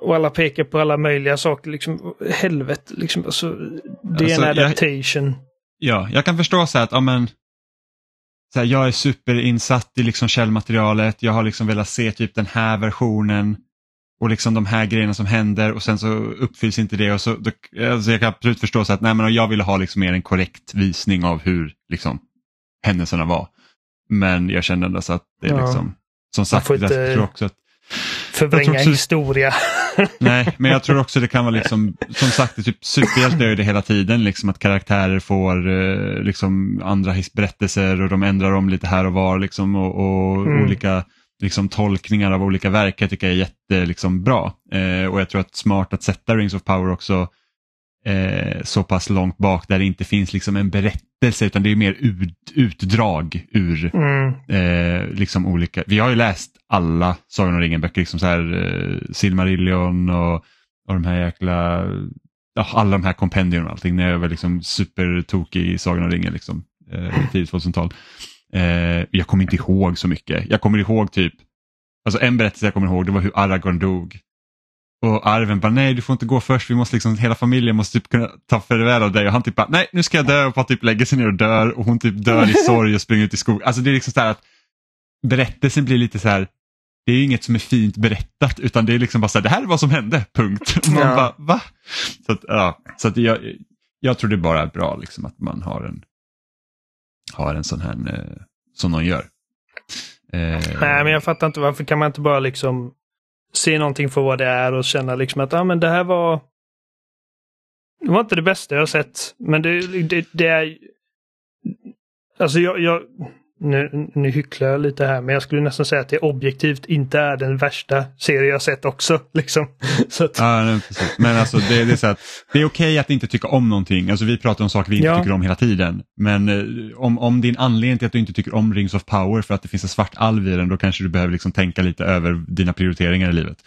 Och alla pekar på alla möjliga saker. Liksom, helvete, liksom. Alltså, det är Alltså, en jag- adaptation. Ja, jag kan förstå så här att, ja men, så här, jag är superinsatt i liksom källmaterialet, jag har liksom velat se typ den här versionen och liksom de här grejerna som händer och sen så uppfylls inte det. Och så, då, alltså jag kan absolut förstå så att nej, men jag ville ha liksom mer en korrekt visning av hur liksom, händelserna var. Men jag kände ändå så att det är Ja. liksom, som sagt, jag inte- tror också att Förvränga också- historia. Nej, men jag tror också det kan vara liksom, som sagt, det är typ superhjältar gör det hela tiden, liksom att karaktärer får eh, liksom andra berättelser och de ändrar om lite här och var liksom och, och Mm. olika liksom, tolkningar av olika verk jag tycker jag är jätte, liksom, bra. Eh, och jag tror att smart att sätta Rings of Power också eh, så pass långt bak där det inte finns liksom en berättelse utan det är mer ut, utdrag ur Mm. eh, liksom olika, vi har ju läst alla Sagan om ringen-böcker, liksom så här eh, Silmarillion och, och de här jäkla, ja, alla de här kompendium och allting. När jag var liksom supertokig i Sagan om ringen, liksom, eh, tidigt 2000-tal. Eh, jag kommer inte ihåg så mycket. Jag kommer ihåg typ, alltså en berättelse jag kommer ihåg, det var hur Aragorn dog. Och Arven bara, nej du får inte gå först, vi måste liksom, hela familjen måste typ kunna ta farväl av dig. Och han typ bara, nej nu ska jag dö och bara typ lägger sig ner och dör och hon typ dör i <laughs> sorg och springer ut i skogen. Alltså det är liksom så här att berättelsen blir lite så här, det är inget som är fint berättat utan det är liksom bara så här, det här är vad som hände, punkt. Och <laughs> man Ja. bara, va? Så att, ja, så att jag, jag tror det bara är bra liksom att man har en, har en sån här, eh, som någon gör. Eh, Nej, men jag fattar inte varför kan man inte bara liksom se någonting för vad det är och känna liksom att ah, men det här var det var inte det bästa jag sett. Men det, det, det är... Alltså jag, jag, nu, nu hycklar jag lite här, men jag skulle nästan säga att det objektivt inte är den värsta serie jag sett också. <laughs> Liksom. Så att, Ja, nej. Men alltså det, det är så att det är okej att inte tycka om någonting. Alltså vi pratar om saker vi inte Ja. tycker om hela tiden. Men eh, om, om din anledning till att du inte tycker om Rings of Power för att det finns en svart alv i den, då kanske du behöver liksom tänka lite över dina prioriteringar i livet.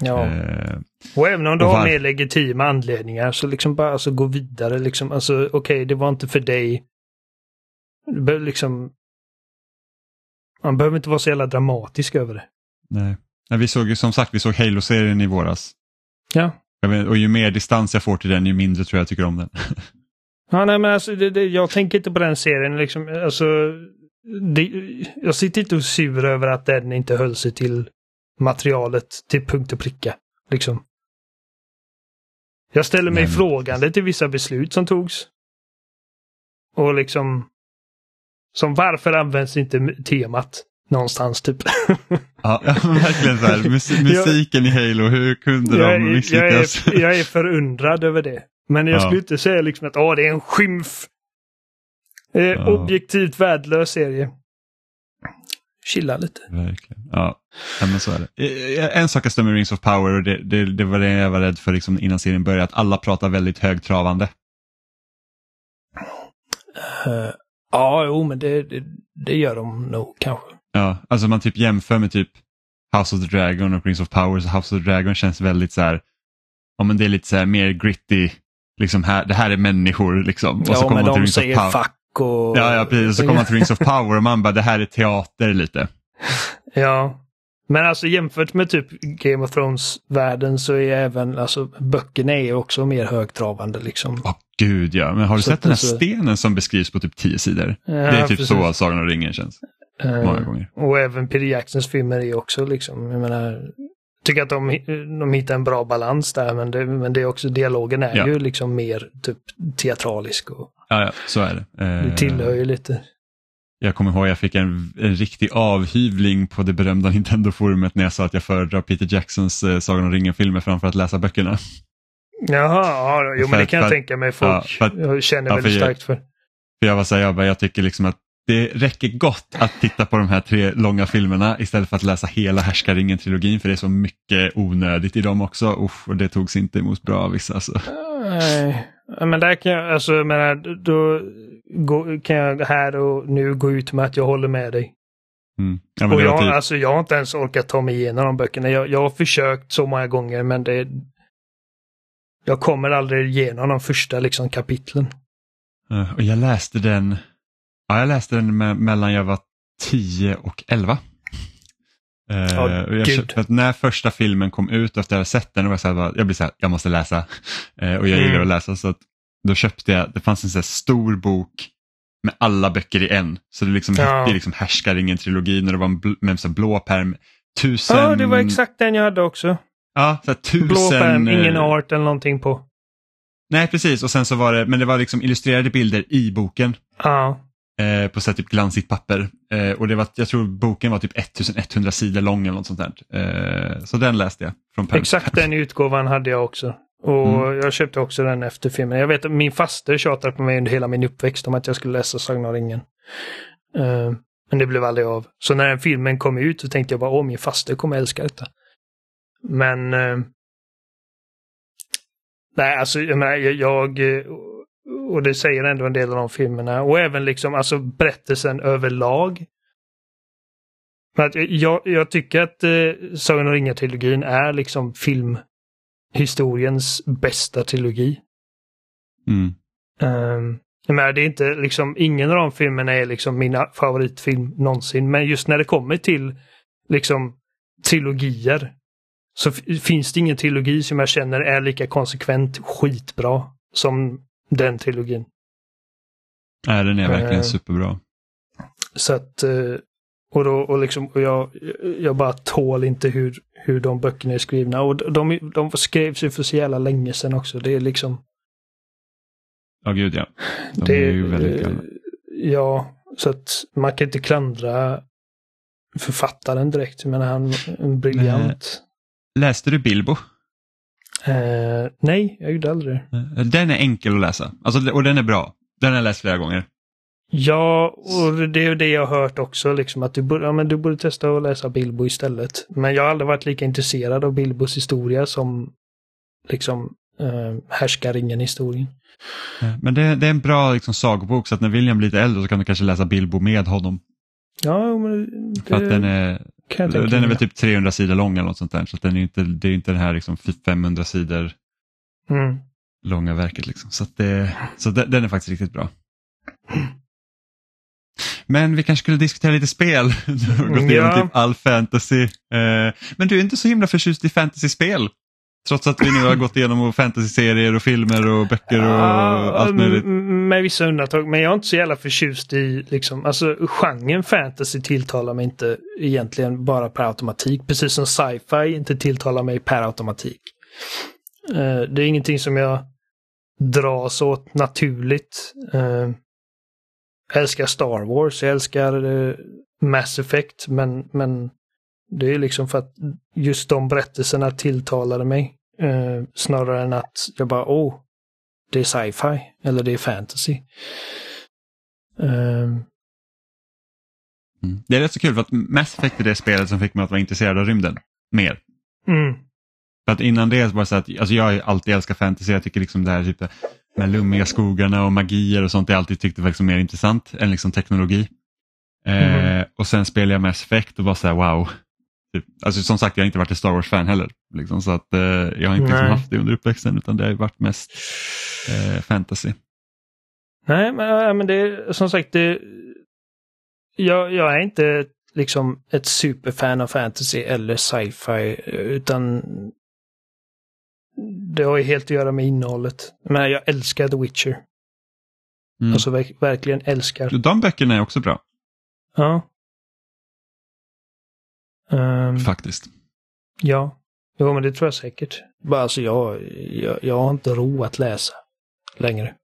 ja. Eh, Och även om du har var- mer legitima anledningar så liksom bara alltså, gå vidare. Liksom. Alltså okej, det var inte för dig. Du behöver liksom... Man behöver inte vara så jävla dramatisk över det. nej. Nej, vi såg ju som sagt, vi såg Halo-serien i våras. Ja. Vet, och ju mer distans jag får till den, ju mindre tror jag jag tycker om den. <laughs> Ja, nej, men alltså, det, det, jag tänker inte på den serien. Liksom, alltså, det, jag sitter inte och sur över att den inte höll sig till materialet till punkt och pricka. Liksom. Jag ställer mig Nej, men frågande till vissa beslut som togs. Och liksom... Som varför används inte temat någonstans typ? Ja, <laughs> verkligen så här. <laughs> Mus- musiken i Halo, hur kunde jag, de är, jag, misslyckas? är, jag är förundrad över det. Men jag Ja. skulle inte säga liksom att Åh, det är en skymf. Eh, Ja. Objektivt värdelös serie. Chilla lite. Verkligen. Ja, men så är det. Eh, En sak jag stämmer Rings of Power och det, det, det var det jag var rädd för liksom innan serien började, att alla pratar väldigt högtravande. Eh, ja, jo, men det, det, det gör de nog kanske. Ja, alltså man typ jämför med typ House of the Dragon och Rings of Power, så House of the Dragon känns väldigt så här, ja men det är lite så här mer gritty, liksom här, det här är människor liksom. Och så ja, kommer men man till de Rings of säger Power. fuck och... Ja, ja, precis. Och så kommer man till Rings of Power och man bara, det här är teater lite. <laughs> Ja. Men alltså jämfört med typ Game of Thrones-världen så är även, alltså böckerna är också mer högtravande liksom. Åh gud ja, men har du Så sett den här så- stenen som beskrivs på typ tio sidor? Ja, det är typ precis. så Sagan om ringen känns, Eh, många gånger. Och även Peter Jacksons filmer är också liksom, jag menar, tycker att de, de hittar en bra balans där men det, men det är också, dialogen är Ja. ju liksom mer typ teatralisk och Ja, ja, så är det. Eh, det tillhör ju lite. Jag kommer ihåg jag fick en, en riktig avhyvling på det berömda Nintendo-forumet när jag sa att jag föredrar Peter Jacksons eh, Sagan om ringen-filmer framför att läsa böckerna. Jaha, ja, jo men det kan jag för tänka mig folk ja, för jag känner ja, väldigt starkt för. För jag var så här, jag, bara, jag tycker liksom att det räcker gott att titta på de här tre långa filmerna istället för att läsa hela Härskaringen-trilogin för det är så mycket onödigt i dem också. Usch, och det togs inte emot bra av vissa. Så. Nej, men där kan jag, alltså menar, då kan jag här och nu gå ut med att jag håller med dig. Mm. Ja, men Och jag, typ, alltså, jag har inte ens orkat ta mig igenom de böckerna. Jag, jag har försökt så många gånger men det... Jag kommer aldrig igenom de första liksom, kapitlen. eh, och jag läste den, ja, jag läste den me- mellan jag var 10 och 11. Eh, Ja, och jag när första filmen kom ut efter jag hade sett den, och jag, så här, jag blev så här, jag måste läsa. Eh, och jag Mm. gillar att läsa så att då köpte jag, det fanns en så stor bok med alla böcker i en. Så det liksom Ja. hette liksom Härskaringen-trilogin och det var en bl- med en blå pärm. Tusen... Ja, det var exakt den jag hade också. Ja, så här, tusen... Blå pärm, ingen eh, art eller någonting på. Nej, precis. Och sen så var det, men det var liksom illustrerade bilder i boken. Ja, eh, på så typ glansigt papper. Eh, och det var, jag tror boken var typ 1100 sidor lång eller något sånt där. Eh, så den läste jag. Från exakt den utgåvan hade jag också. Och Mm. jag köpte också den efter filmen. Jag vet att min faster tjatade på mig under hela min uppväxt om att jag skulle läsa Sagan om ringen. Eh, men det blev aldrig av. Så när den filmen kom ut så tänkte jag bara, åh min faster kommer älska detta. Men... eh, nej, alltså jag menar, jag... jag och det säger ändå en del av de filmerna. Och även liksom alltså berättelsen överlag. Men att jag, jag tycker att eh, Sagan om ringen-trilogin är liksom filmhistoriens bästa trilogi. Mm. Um, jag menar, det är inte liksom, ingen av de filmerna är liksom mina favoritfilm någonsin. Men just när det kommer till liksom trilogier så finns det ingen trilogi som jag känner är lika konsekvent skitbra som den trilogin. Nej, den är verkligen Eh. superbra. Så att, eh, och då, och liksom, och jag, jag bara tål inte hur, hur de böckerna är skrivna. Och de, de skrevs ju för så jävla länge sedan också. Det är liksom, Ja, gud ja. De det, är ju väldigt eh, gamla. Ja, så att man kan inte klandra författaren direkt. Jag menar, han är en briljant. Läste du Bilbo? Eh, nej, jag gjorde aldrig det. Eh, Den är enkel att läsa alltså, och den är bra. Den har jag läst flera gånger. Ja, och det är det jag har hört också, liksom att du borde, ja, men du borde testa att läsa Bilbo istället. Men jag har aldrig varit lika intresserad av Bilbos historia som liksom eh, härskaringen-historien. Eh, Men det, det är en bra liksom, sagobok så att när William blir lite äldre så kan du kanske läsa Bilbo med honom. Ja, men det För att den är, den är väl typ 300 sidor lång eller något sånt där. Så den är inte, det är inte den här liksom 500 sidor Mm. långa verket. Liksom. Så, det, så den, är faktiskt riktigt bra. Men vi kanske skulle diskutera lite spel. <laughs> Du har gått igenom Ja. typ all fantasy. Eh, men du är inte så himla förtjust i fantasy-spel. Trots att vi nu har gått igenom fantasy-serier och filmer och böcker och Ja, allt möjligt. Med vissa undantag, men jag är inte så jävla förtjust i liksom, alltså genren fantasy tilltalar mig inte egentligen bara per automatik, precis som sci-fi inte tilltalar mig per automatik. Eh, det är ingenting som jag dras åt naturligt. Eh, jag älskar Star Wars, jag älskar eh, Mass Effect, men, men det är liksom för att just de berättelserna tilltalade mig. Eh, snarare än att jag bara, åh, det är sci-fi eller det är fantasy. Ehm, Mm. Det är rätt så kul för att Mass Effect är det spelet som fick mig att vara intresserad av rymden mer. mm, För att innan det var det så att alltså jag har alltid älskat fantasy. Jag tycker liksom det här typ, med lummiga skogarna och magier och sånt jag alltid tyckte var liksom mer intressant än liksom teknologi. Mhm. Eh, och sen spelade jag Mass Effect och bara så här wow. Typ, alltså som sagt jag har inte varit ett Star Wars-fan heller. Liksom, så att eh, jag har inte liksom haft det under uppväxten utan det har varit mest eh, fantasy. nej, men, men det är som sagt, det, jag, jag är inte liksom ett superfan av fantasy eller sci-fi, utan det har ju helt att göra med innehållet. Men jag älskar The Witcher. Mm. Alltså verk, verkligen älskar. De böckerna är också bra Ja. Ehm, faktiskt. ja. Jo, men det tror jag säkert. Bara alltså jag, jag, jag har inte ro att läsa längre.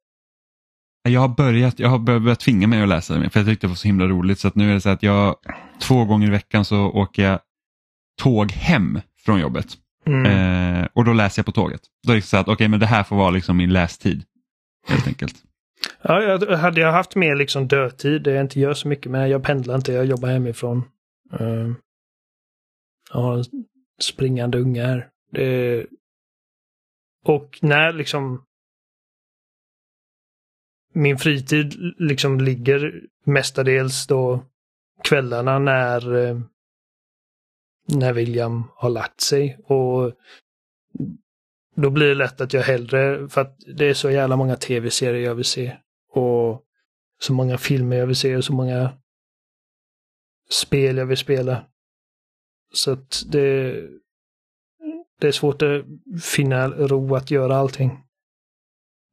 Jag har börjat, jag har bör- börjat tvinga mig att läsa det för jag tyckte det var så himla roligt. Så att nu är det så att jag två gånger i veckan så åker jag tåg hem från jobbet. Mm. Eh, och då läser jag på tåget. Då är det så att okej, men det här får vara liksom min lästid. Helt enkelt. Ja, jag, hade jag haft mer liksom dödtid, det jag inte gör så mycket med, jag pendlar inte, jag jobbar hemifrån. Uh, jag har en springande unge här. Det, och när liksom min fritid liksom ligger mestadels då kvällarna när eh, när William har lagt sig och då blir det lätt att jag hellre, för att det är så jävla många tv-serier jag vill se. Och så många filmer jag vill se och så många spel jag vill spela. Så att det, det är svårt att finna ro att göra allting.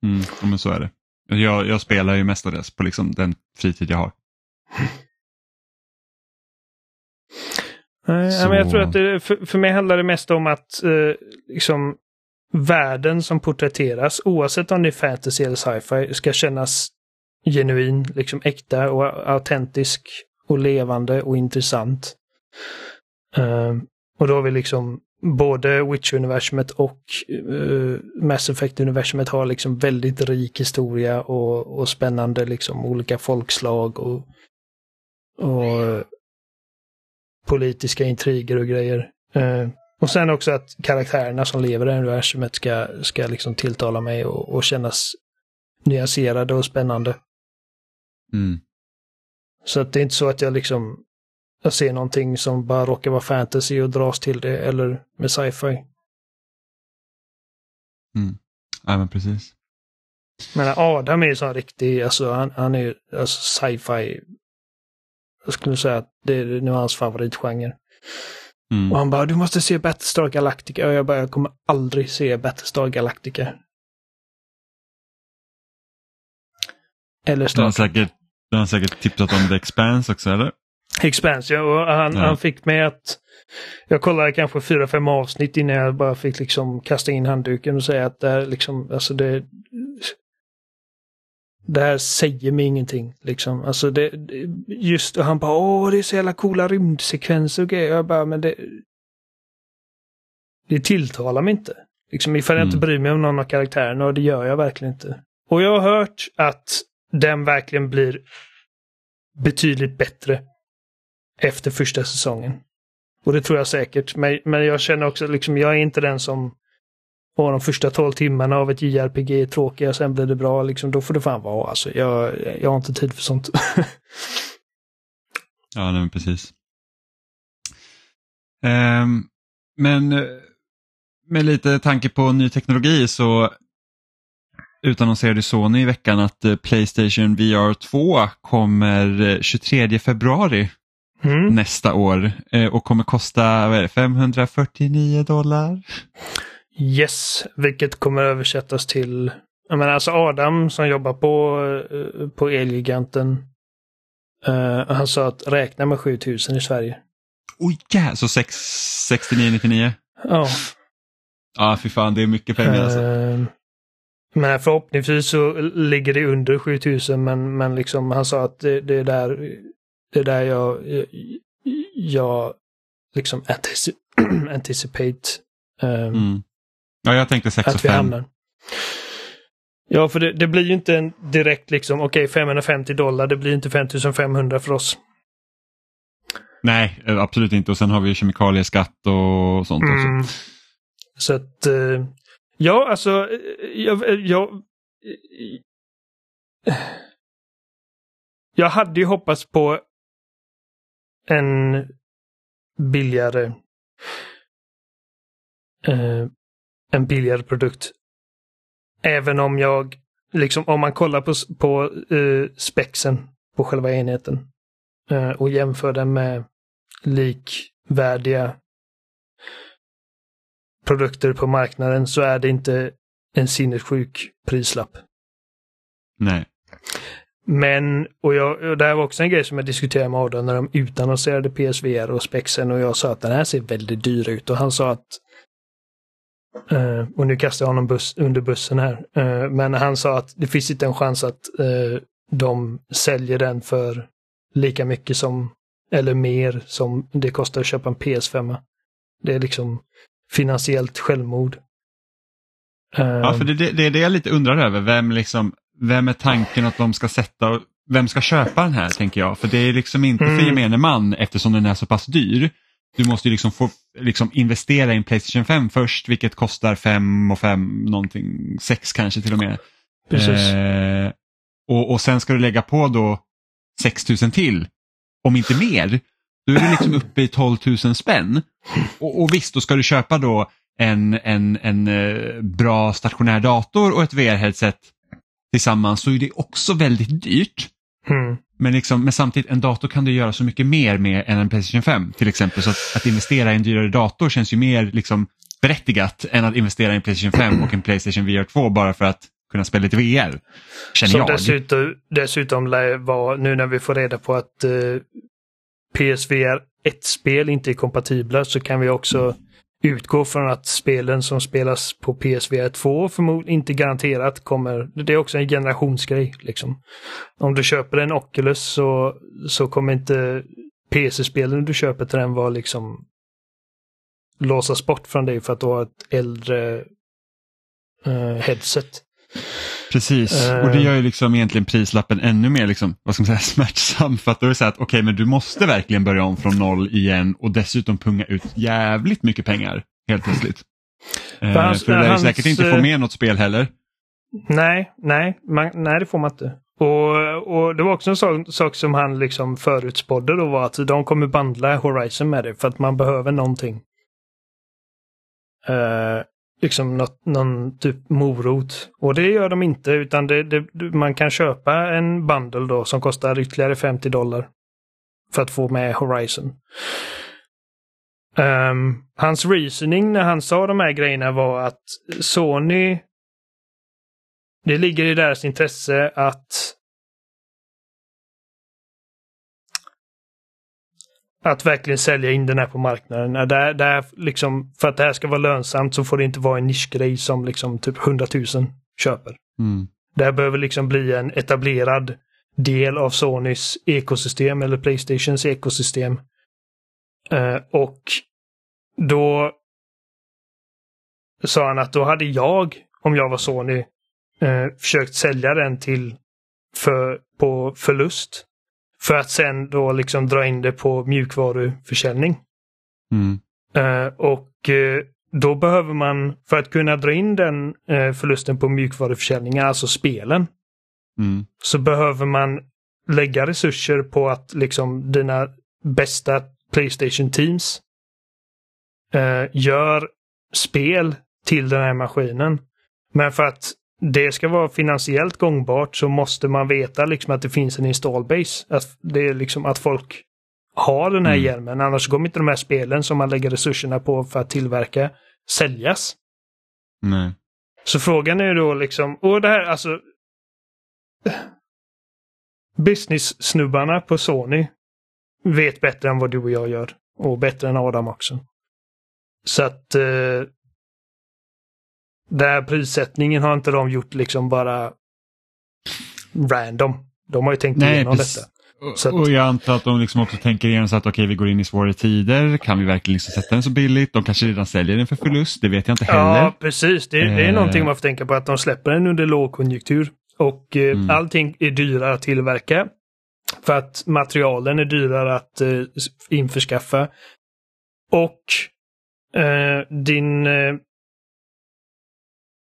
Mm, ja, men så är det. Jag, jag spelar ju mestadels på liksom den fritid jag har. Nej, Så- men jag tror att det, för, för mig handlar det mest om att eh, liksom världen som porträtteras, oavsett om det är fantasy eller sci-fi, ska kännas genuin, liksom äkta och autentisk och levande och intressant. Eh, och då har vi liksom både Witcher-universumet och uh, Mass Effect-universumet har liksom väldigt rik historia och, och spännande liksom olika folkslag och, och politiska intriger och grejer. Eh, och sen också att karaktärerna som lever i universumet ska, ska liksom tilltala mig och, och kännas nyanserade och spännande. Mm. Så att det är inte så att jag liksom jag ser någonting som bara råkar vara fantasy och dras till det eller med sci-fi. Ja, men precis. Men Adam är ju sån riktig, alltså han, han är ju alltså sci-fi. Jag skulle säga att det är nu hans favoritgenre. Mm. Och han bara, du måste se Battlestar Galactica. Och jag bara, jag kommer aldrig se Battlestar Galactica. Eller Star Trek. du har säkert tipsat om The Expanse också eller? Expansion. Och han, Ja. han fick mig att... Jag kollade kanske fyra, fem avsnitt innan jag bara fick liksom kasta in handduken och säga att det här liksom, alltså det... Det här säger mig ingenting. Liksom. Alltså det, just, och han bara åh det är så jävla coola rymdsekvenser och grejer. Jag bara, men det... Det tilltalar mig inte. Liksom ifall jag inte Mm. bryr mig om någon av karaktärerna och det gör jag verkligen inte. Och jag har hört att den verkligen blir betydligt bättre efter första säsongen. Och det tror jag säkert. Men, men jag känner också liksom, jag är inte den som och de första 12 timmarna av ett JRPG är tråkiga, sen blir det bra. Liksom, då får det fan vara. Alltså, jag, jag har inte tid för sånt. <laughs> Ja, nej, men precis. Um, men med lite tanke på ny teknologi så utannonserade Sony i veckan att eh, Playstation VR 2 kommer eh, 23 februari Mm. nästa år eh, och kommer kosta vad är det, 549 dollar. Yes, vilket kommer översättas till... Jag menar alltså Adam som jobbar på, eh, på Elgiganten. eh, han sa att räkna med 7000 i Sverige. Oj, yeah, så 6 69,99. Ja. Ja, fy fan, det är mycket pengar alltså. eh, men förhoppningsvis så ligger det under 7000 men, men liksom han sa att det, det är där, det är där jag, jag, jag liksom antici- <clears throat> anticipate eh, Mm. Ja, jag tänkte 6 och att vi 5. hamnar. Ja, för det, det blir ju inte en direkt liksom, okej 550 dollar, det blir inte 5500 för oss. Nej, eh, absolut inte. Och sen har vi kemikalieskatt och sånt också. Mm. Så att, eh, ja alltså, eh, jag, jag, jag hade ju hoppats på en billigare eh, en billigare produkt. Även om jag, liksom om man kollar på, på eh, spexen på själva enheten eh, och jämför den med likvärdiga produkter på marknaden så är det inte en sinnessjuk prislapp. Nej. Men, och, jag, och det här var också en grej som jag diskuterade med Adam när de utannonserade PSVR och spexen och jag sa att den här ser väldigt dyr ut och han sa att Uh, och nu kastar jag honom bus under bussen här. Uh, men han sa att det finns inte en chans att uh, de säljer den för lika mycket som, eller mer som det kostar att köpa en PS5. Det är liksom finansiellt självmord. Ja, för det, det, det är det jag lite undrar över. Vem, liksom, vem är tanken att de ska sätta och vem ska köpa den här tänker jag. För det är liksom inte för Mm. gemene man eftersom den är så pass dyr. Du måste ju liksom få liksom investera i en Playstation 5 först vilket kostar 5 och 5 någonting, 6 kanske till och med. Precis. Eh, och, och sen ska du lägga på då 6 000 till, om inte mer. Då är du liksom uppe i 12 000 spänn. Och, och visst, då ska du köpa då en, en, en eh, bra stationär dator och ett VR-headset tillsammans så är det också väldigt dyrt. Mm. Men, liksom, men samtidigt, en dator kan du göra så mycket mer med än en Playstation 5 till exempel. Så att, att investera i en dyrare dator känns ju mer liksom, berättigat än att investera i en Playstation 5 och en Playstation VR 2 bara för att kunna spela lite VR. Känner Som jag. dessutom, dessutom vara, nu när vi får reda på att eh, PSVR 1-spel inte är kompatibla så kan vi också utgå från att spelen som spelas på PSVR 2 förmodligen inte garanterat kommer, det är också en generationsgrej liksom. Om du köper en Oculus så, så kommer inte PC-spelen du köper till den vara liksom låsas bort från dig för att du har ett äldre eh, headset. Precis, Eh. och det gör ju liksom egentligen prislappen ännu mer liksom, vad ska man säga, <laughs> smärtsam. För att då är det så här att okej, men du måste verkligen börja om från noll igen och dessutom punga ut jävligt mycket pengar helt plötsligt. Eh, För hans- för du lär hans, säkert inte få eh, med något spel heller. Nej, nej, man, nej det får man inte. Och, och det var också en sak, sak som han liksom förutspådde då var att de kommer bandla Horizon med det för att man behöver någonting. Eh, liksom något, någon typ morot. Och det gör de inte utan det, det, man kan köpa en bundle då som kostar ytterligare 50 dollar. För att få med Horizon. Um, hans reasoning när han sa de här grejerna var att Sony det ligger i deras intresse att att verkligen sälja in den här på marknaden. Där, där liksom, för att det här ska vara lönsamt så får det inte vara en nischgrej som liksom typ 100 000 köper. Mm. Det här behöver liksom bli en etablerad del av Sonys ekosystem eller Playstations ekosystem. Eh, och då sa han att då hade jag, om jag var Sony, eh, försökt sälja den till för, på förlust. För att sen då liksom dra in det på mjukvaruförsäljning. Mm. Eh, och eh, då behöver man, för att kunna dra in den eh, förlusten på mjukvaruförsäljningen, alltså spelen, Mm. så behöver man lägga resurser på att liksom dina bästa Playstation Teams gör spel till den här maskinen. Men för att det ska vara finansiellt gångbart så måste man veta liksom att det finns en installbase. Att det är liksom att folk har den här Mm. hjälmen. Annars kommer inte de här spelen som man lägger resurserna på för att tillverka säljas. Nej. Så frågan är ju då liksom, och det här alltså Business-snubbarna på Sony vet bättre än vad du och jag gör. Och bättre än Adam också. Så att eh, den här prissättningen har inte de gjort liksom bara random. De har ju tänkt Nej, igenom precis. detta. Att- Och jag antar att de liksom också tänker igenom så att okej, vi går in i svårare tider. Kan vi verkligen liksom sätta den så billigt? De kanske redan säljer den för förlust. Det vet jag inte heller. Ja, precis. Det, det är Eh. någonting man får tänka på att de släpper den under lågkonjunktur. Och eh, Mm. allting är dyrare att tillverka. För att materialen är dyrare att eh, införskaffa. Och eh, din eh,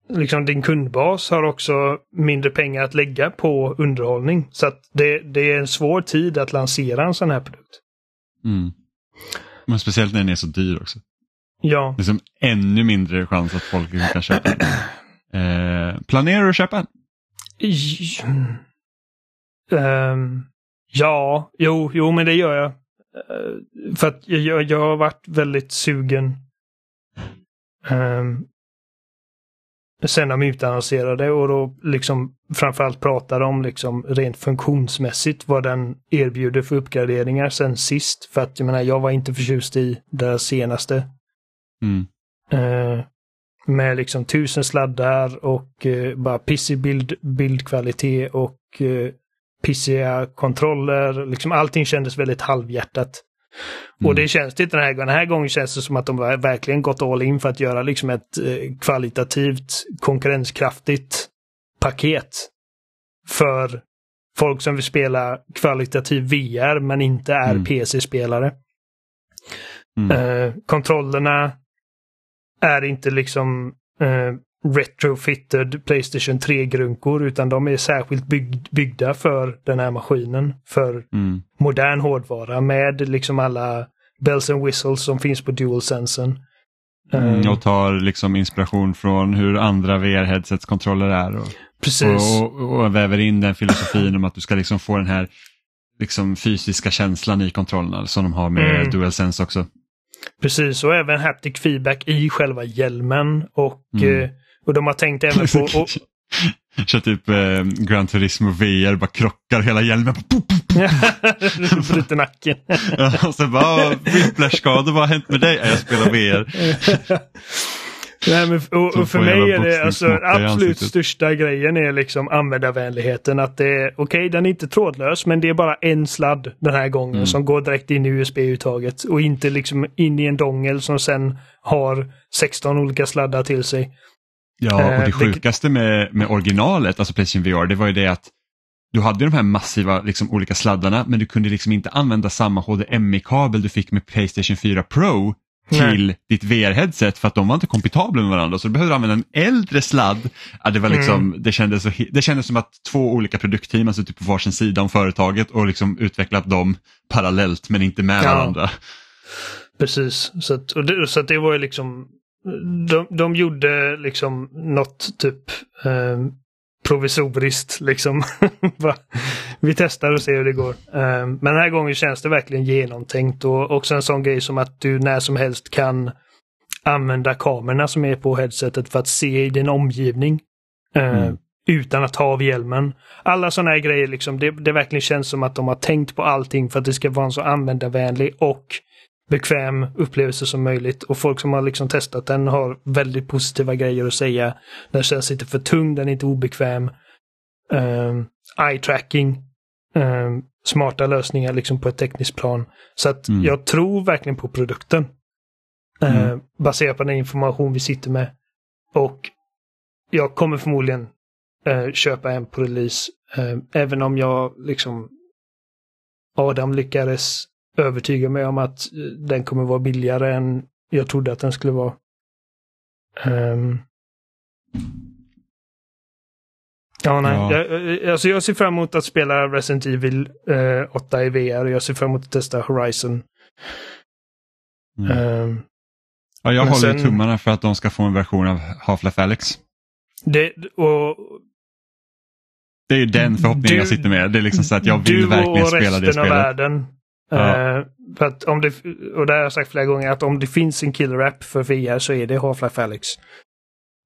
liksom din kundbas har också mindre pengar att lägga på underhållning. Så att det, det är en svår tid att lansera en sån här produkt. Mm. Men speciellt när den är så dyr också. Ja, Liksom ännu mindre chans att folk kan köpa den. Eh, planerar du att köpa den? I- Ehm, ja, jo, jo, men det gör jag. Eh, för att jag, jag, jag har varit väldigt sugen. Um, sen de utannonserade och då liksom framförallt pratade om liksom rent funktionsmässigt vad den erbjuder för uppgraderingar sen sist. För att jag menar, jag var inte förtjust i det senaste. Mm. Eh, med liksom tusen sladdar och eh, bara pissig bild, bildkvalitet och eh, pissiga kontroller. Liksom allting kändes väldigt halvhjärtat. Mm. Och det känns det inte den här gången. Den här gången känns det som att de verkligen gått all in för att göra liksom ett eh, kvalitativt konkurrenskraftigt paket. För folk som vill spela kvalitativ VR men inte är Mm. PC-spelare. Mm. Eh, kontrollerna är inte liksom eh, retrofitted Playstation 3-grunkor utan de är särskilt bygg, byggda för den här maskinen. För Mm. Modern hårdvara med liksom alla bells and whistles som finns på DualSensen. Mm. Eh, Och tar liksom inspiration från hur andra VR-headsets kontroller är. Och, precis. och, och, och väver in den filosofin om att du ska liksom få den här liksom fysiska känslan i kontrollerna som de har med Mm. DualSense också. Precis, och även haptic feedback i själva hjälmen. Och, Mm. eh, och de har tänkt även på... <laughs> Och, <laughs> Kör typ eh, Gran Turismo VR, bara krockar hela hjälmen. <laughs> Bryter nacken. Ja, <laughs> och sen bara, whiplash-skador, vad har hänt med dig? Ja, Jag spelar VR. Nej, men, och, och för mig är det alltså absolut största grejen är liksom användarvänligheten. Att det är okej, den är inte trådlös, men det är bara en sladd den här gången Mm. som går direkt in i USB-uttaget och inte liksom in i en dongel som sen har 16 olika sladdar till sig. Ja, och Eh, det sjukaste med, med originalet, alltså Playstation VR, det var ju det att du hade de här massiva liksom, olika sladdarna men du kunde liksom inte använda samma HDMI-kabel du fick med Playstation 4 Pro till ditt VR-headset för att de var inte kompatibla med varandra så du behövde använda en äldre sladd. Ja, det, var liksom, Mm. det, kändes så, det kändes som att två olika produktteam har suttit på varsin sida om företaget och liksom utvecklat dem parallellt men inte med Ja. varandra. Precis, så att, det, så att det var ju liksom de, de gjorde liksom något typ eh, provisoriskt liksom. <laughs> Vi testar och ser hur det går. Eh, men den här gången känns det verkligen genomtänkt och också en sån grej som att du när som helst kan använda kamerorna som är på headsetet för att se i din omgivning. eh, Mm. Utan att ta av hjälmen. Alla sådana här grejer, liksom, det, det verkligen känns som att de har tänkt på allting för att det ska vara en så användarvänlig och bekväm upplevelse som möjligt. Och folk som har liksom testat den har väldigt positiva grejer att säga. Den känns inte för tung, den är inte obekväm. Um, eye-tracking. ehm, smarta lösningar liksom på ett tekniskt plan. Så att Mm. jag tror verkligen på produkten. Eh, Mm. baserat på den information vi sitter med. och jag kommer förmodligen uh, köpa en på release. Uh, även om jag liksom Adam lyckades övertyga mig om att den kommer vara billigare än jag trodde att den skulle vara. Um, Ja, nej. Ja. Jag, alltså jag ser fram emot att spela Resident Evil eh, 8 i VR. Jag ser fram emot att testa Horizon. Mm. Um, ja, jag håller sen, tummarna för att de ska få en version av Half-Life Alyx. Det, och, det är ju den förhoppningen du, jag sitter med. Det är liksom så att jag vill verkligen spela det spelet. Du och resten av världen. Ja. Uh, för att om det, och det har jag sagt flera gånger, att om det finns en killer app för VR så är det Half-Life Alyx.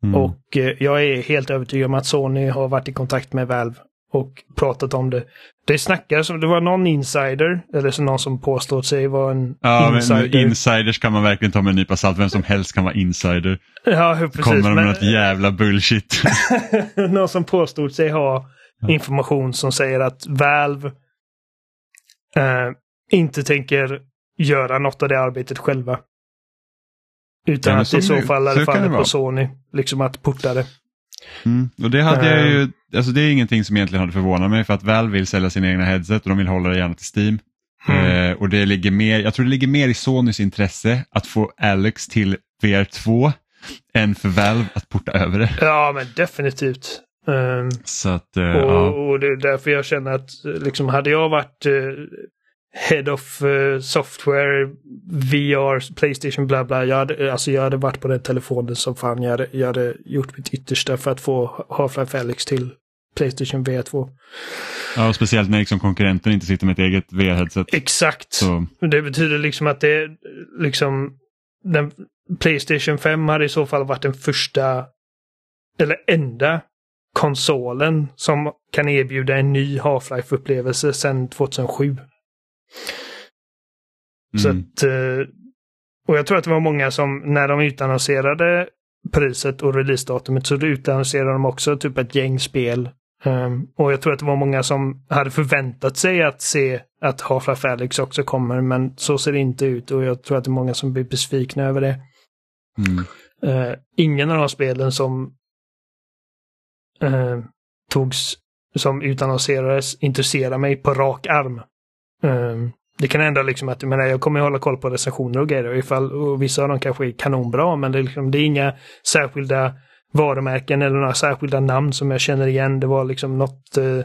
Mm. Och eh, jag är helt övertygad om att Sony har varit i kontakt med Valve och pratat om det. Det snackas, det var någon insider, eller så någon som påstår sig vara en ja, insider. Men insiders kan man verkligen ta med en nypa salt, vem som helst kan vara insider. Ja, precis. Kommer de med men... något jävla bullshit. <laughs> någon som påstod sig ha information som säger att Valve eh, inte tänker göra något av det arbetet själva. Utan ja, att i så fall är det faller på Sony. Liksom att porta det. Mm. Och det hade uh, jag ju, alltså det är ingenting som egentligen hade förvånat mig för att Valve vill sälja sina egna headset och de vill hålla det gärna till Steam. Mm. Uh, och det ligger mer, jag tror det ligger mer i Sonys intresse att få Alex till VR2 än för Valve att porta över det. Ja men definitivt. Um, så att, uh, och, ja. och, det är därför jag känner att liksom hade jag varit Head of uh, Software, VR, Playstation, bla bla. Jag hade, alltså jag hade varit på den telefonen som fan. Jag hade, jag hade gjort mitt yttersta för att få Half-Life Alyx till Playstation VR2. Ja, speciellt när liksom konkurrenten inte sitter med ett eget VR-headset. Exakt. Så. Det betyder liksom att det liksom den, Playstation 5 hade i så fall varit den första eller enda konsolen som kan erbjuda en ny Half-Life-upplevelse sedan 2007. Mm. Så att, eh, och jag tror att det var många som när de utannonserade priset och releasedatumet så utannonserade de också typ ett gäng spel. Um, och jag tror att det var många som hade förväntat sig att se att Half-Life Alyx också kommer men så ser det inte ut och jag tror att det är många som blir besvikna över det. Mm. Uh, ingen av de spelen som uh, togs som utannonserades intresserar mig på rak arm. Um, det kan ändå liksom att, jag, jag kommer hålla koll på recensioner och grejer ifall, och vissa av dem kanske är kanonbra men det är, liksom, det är inga särskilda varumärken eller några särskilda namn som jag känner igen. Det var liksom något uh,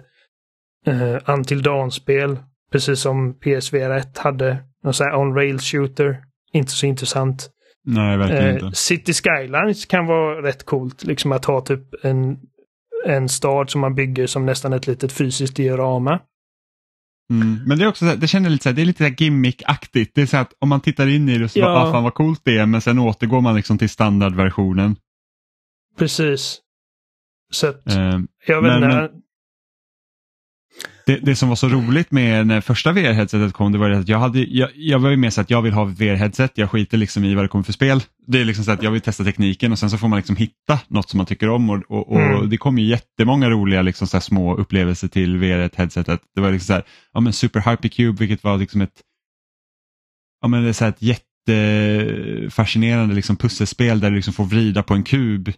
uh, Until Dawn-spel, precis som PSVR 1 hade. Någon sån här on-rails shooter, inte så intressant. Nej, verkligen uh, inte. City Skylines kan vara rätt coolt, liksom att ha typ en, en stad som man bygger som nästan ett litet fysiskt diorama. Mm. Men det är också det känner lite så här, det är lite gimmick-aktigt. Det är så att om man tittar in i det så ja. bara, ah, fan vad coolt det är men sen återgår man liksom till standardversionen. Precis. Så att, uh, jag vet inte. Det, det, som var så roligt med när första VR-headsetet kom, det var att jag, hade, jag, jag var ju med så att jag vill ha VR-headset, jag skiter liksom i vad det kommer för spel. Det är liksom så att jag vill testa tekniken och sen så får man liksom hitta något som man tycker om och, och, och mm. det kom ju jättemånga roliga liksom så små upplevelser till VR-headsetet. Det var liksom så här, ja men Super Hypercube vilket var liksom ett, ja men det är så ett jättefascinerande liksom pusselspel där du liksom får vrida på en kub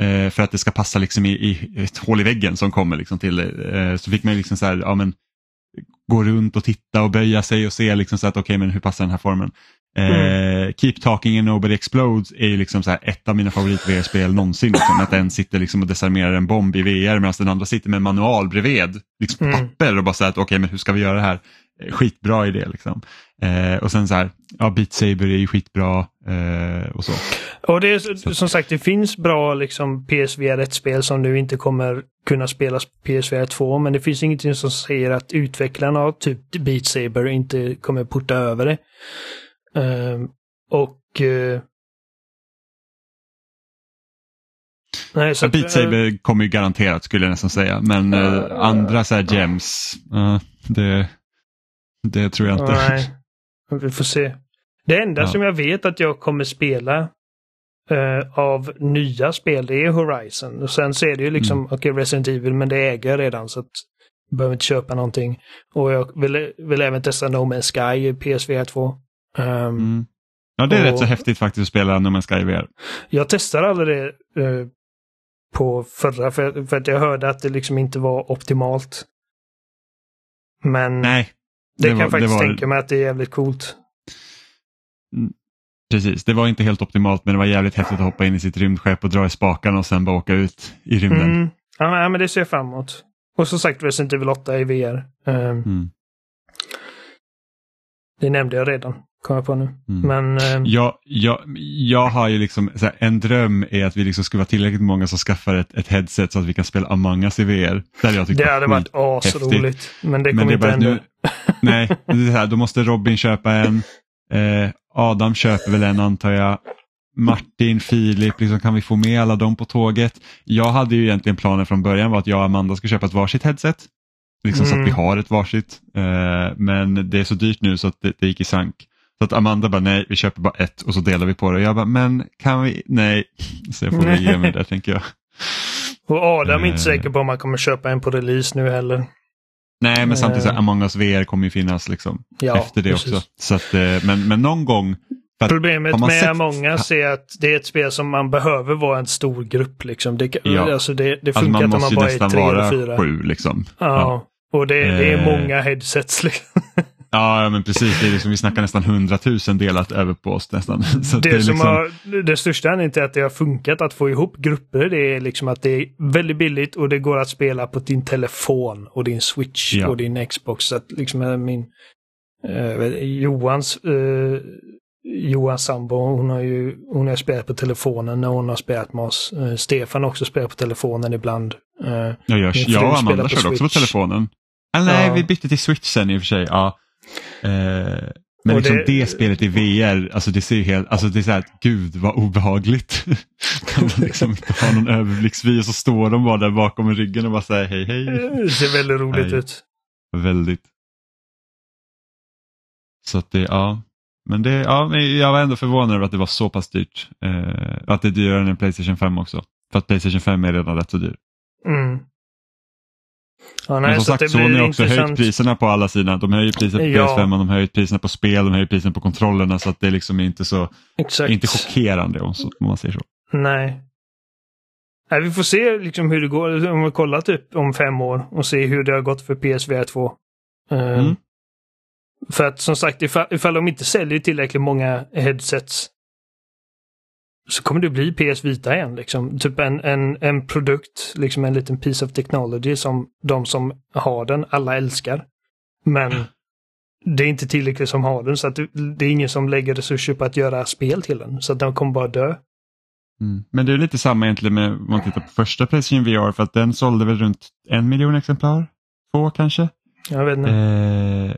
Eh, för att det ska passa liksom i, i, ett hål i väggen som kommer liksom till eh, Så fick man liksom så här, ja, men, gå runt och titta och böja sig och se liksom så att okej okay, men hur passar den här formen. Eh, mm. Keep Talking and Nobody Explodes är ju liksom så här ett av mina favorit-VR-spel någonsin. Liksom, att en sitter liksom och desarmerar en bomb i VR medan den andra sitter med en manual bredvid. Liksom mm. papper och bara säger att okej okay, men hur ska vi göra det här? Eh, skitbra idé liksom. Eh, och sen så här, ja Beat Saber är ju skitbra eh, och så. Och det är som sagt, det finns bra liksom PSVR 1-spel som nu inte kommer kunna spelas PSVR 2, men det finns ingenting som säger att utvecklarna av typ Beat Saber inte kommer porta över det. Uh, och uh, Nej, så Beat Saber uh, kommer ju garanterat skulle jag nästan säga, men uh, andra så här gems, det, det tror jag inte. Nej, <laughs> vi får se. Det enda ja. som jag vet att jag kommer spela uh, av nya spel, det är Horizon. Och sen så är det ju liksom, mm. okej okay, Resident Evil, men det äger jag redan så att jag behöver inte köpa någonting. Och jag vill, vill även testa No Man's Sky i PSVR 2. Um, mm. Ja, det är Och- rätt så häftigt faktiskt att spela No Man's Sky VR. Jag testade aldrig det eh, på förra för, för att jag hörde att det liksom inte var optimalt. Men Nej, det, det kan var- jag faktiskt var- tänka mig att det är jävligt coolt. precis. Det var inte helt optimalt men det var jävligt häftigt att hoppa in i sitt rymdskepp och dra i spakarna och sen bara åka ut i rymden. Mm. Ja, men, det ser jag fram emot. Och som sagt Resident Evil 8 i VR. Eh, Mm. det nämnde jag redan, kom jag på nu. Mm. Men eh, Jag, jag, jag har ju liksom, så här, en dröm är att vi liksom ska vara tillräckligt många som skaffar ett, ett headset så att vi kan spela Among Us i VR. Det hade jag tyckt det hade varit asroligt. Men det Men kommer det är inte hända. nu, nej, det är så här, då måste Robin köpa en. Eh, Adam köper väl en antar jag. Martin, Filip, liksom, kan vi få med alla dem på tåget? Jag hade ju egentligen planen från början var att jag och Amanda ska köpa ett varsitt headset. Liksom så Mm. att vi har ett varsitt. Eh, men det är så dyrt nu så att det, det gick i sank. Så att Amanda bara nej, vi köper bara ett och så delar vi på det. Och jag bara, men kan vi? Nej, så jag får väl ge mig det tänker jag. Och Adam är inte Eh. säker på om man kommer köpa en på release nu heller. Nej, men samtidigt så Eh. här, Among us VR kommer ju finnas liksom Ja, efter det precis. också. Så att, eh, men, men någon gång. Problemet man med sett- Among us är att det är ett spel som man behöver vara en stor grupp. Liksom. Det, Ja. alltså det, det alltså, funkar man inte om måste man ju bara är nästan tre eller vara fyra. sju liksom. Ja. Och det, det är Eh. många headsets. Liksom. <laughs> Ja, men precis. Det är liksom, vi snackar nästan hundratusen delat över på oss nästan. <laughs> Så Det, det är som liksom, har, det största anledningen till att det har funkat att få ihop grupper det är liksom att det är väldigt billigt och det går att spela på din telefon och din switch Ja. och din Xbox. Så att liksom eh, min eh, Johans eh, Johans sambo, hon har ju hon har spelat på telefonen när hon har spelat med oss. Eh, Stefan har också spelat på telefonen ibland. Eh, jag, gör, jag och Amanda körde också på telefonen. Eller nej, Ja. vi bytte till Switch sen i och för sig. Ja. Eh, men liksom det- det... spelet i VR, alltså det ser ju helt, alltså det är så här, gud vad obehagligt. <laughs> Kan man liksom inte ha någon överblicksvy och så står de bara där bakom ryggen och bara säger hej hej. det ser väldigt roligt Nej. ut. Väldigt. Så att det, ja. Men det, ja, men jag var ändå förvånad över att det var så pass dyrt. Eh, att det är dyrare än en Playstation 5 också. För att Playstation 5 är redan rätt så dyr. Mm. Ja, nej, Men som sagt, Sony har också höjt intressant. priserna på alla sina. De höjer priset på Ja. PS5, de höjer priserna på spel, de höjer priserna på kontrollerna så att det liksom är inte så, Exakt. inte chockerande om man säger så. Nej. Nej, vi får se liksom hur det går. Om vi kollar typ om fem år och se hur det har gått för PSVR 2. Ehm, Mm. För att som sagt, ifall, ifall de inte säljer tillräckligt många headsets så kommer det bli PS Vita igen. Liksom. Typ en, en, en produkt, liksom en liten piece of technology som de som har den, alla älskar. Men det är inte tillräckligt som har den så att det, är ingen som lägger resurser på att göra spel till den. Så att den kommer bara dö. Mm. Men det är lite samma egentligen med om man tittar på första Playstation VR för att den sålde väl runt en miljon exemplar? Två kanske? Jag vet inte. Eh,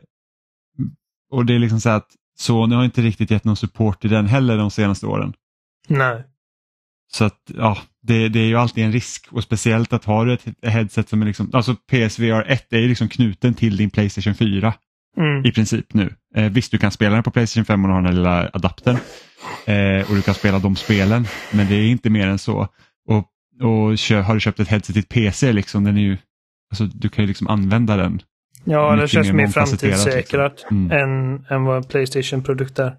och det är liksom så att Sony har inte riktigt gett någon support till den heller de senaste åren. Nej. Så att ja, det, det är ju alltid en risk och speciellt att ha ett headset som är liksom, alltså PSVR 1 är ju liksom knuten till din Playstation 4 Mm. i princip nu. Eh, visst, du kan spela den på Playstation 5 och ha den här lilla adaptern eh, och du kan spela de spelen, men det är inte mer än så. Och, och kö, har du köpt ett headset till PC, liksom, den är ju, alltså, du kan ju liksom använda den. Ja, det känns mer mångfacetterat, framtidssäkrat liksom. Mm. än, än vad en Playstation-produkt är.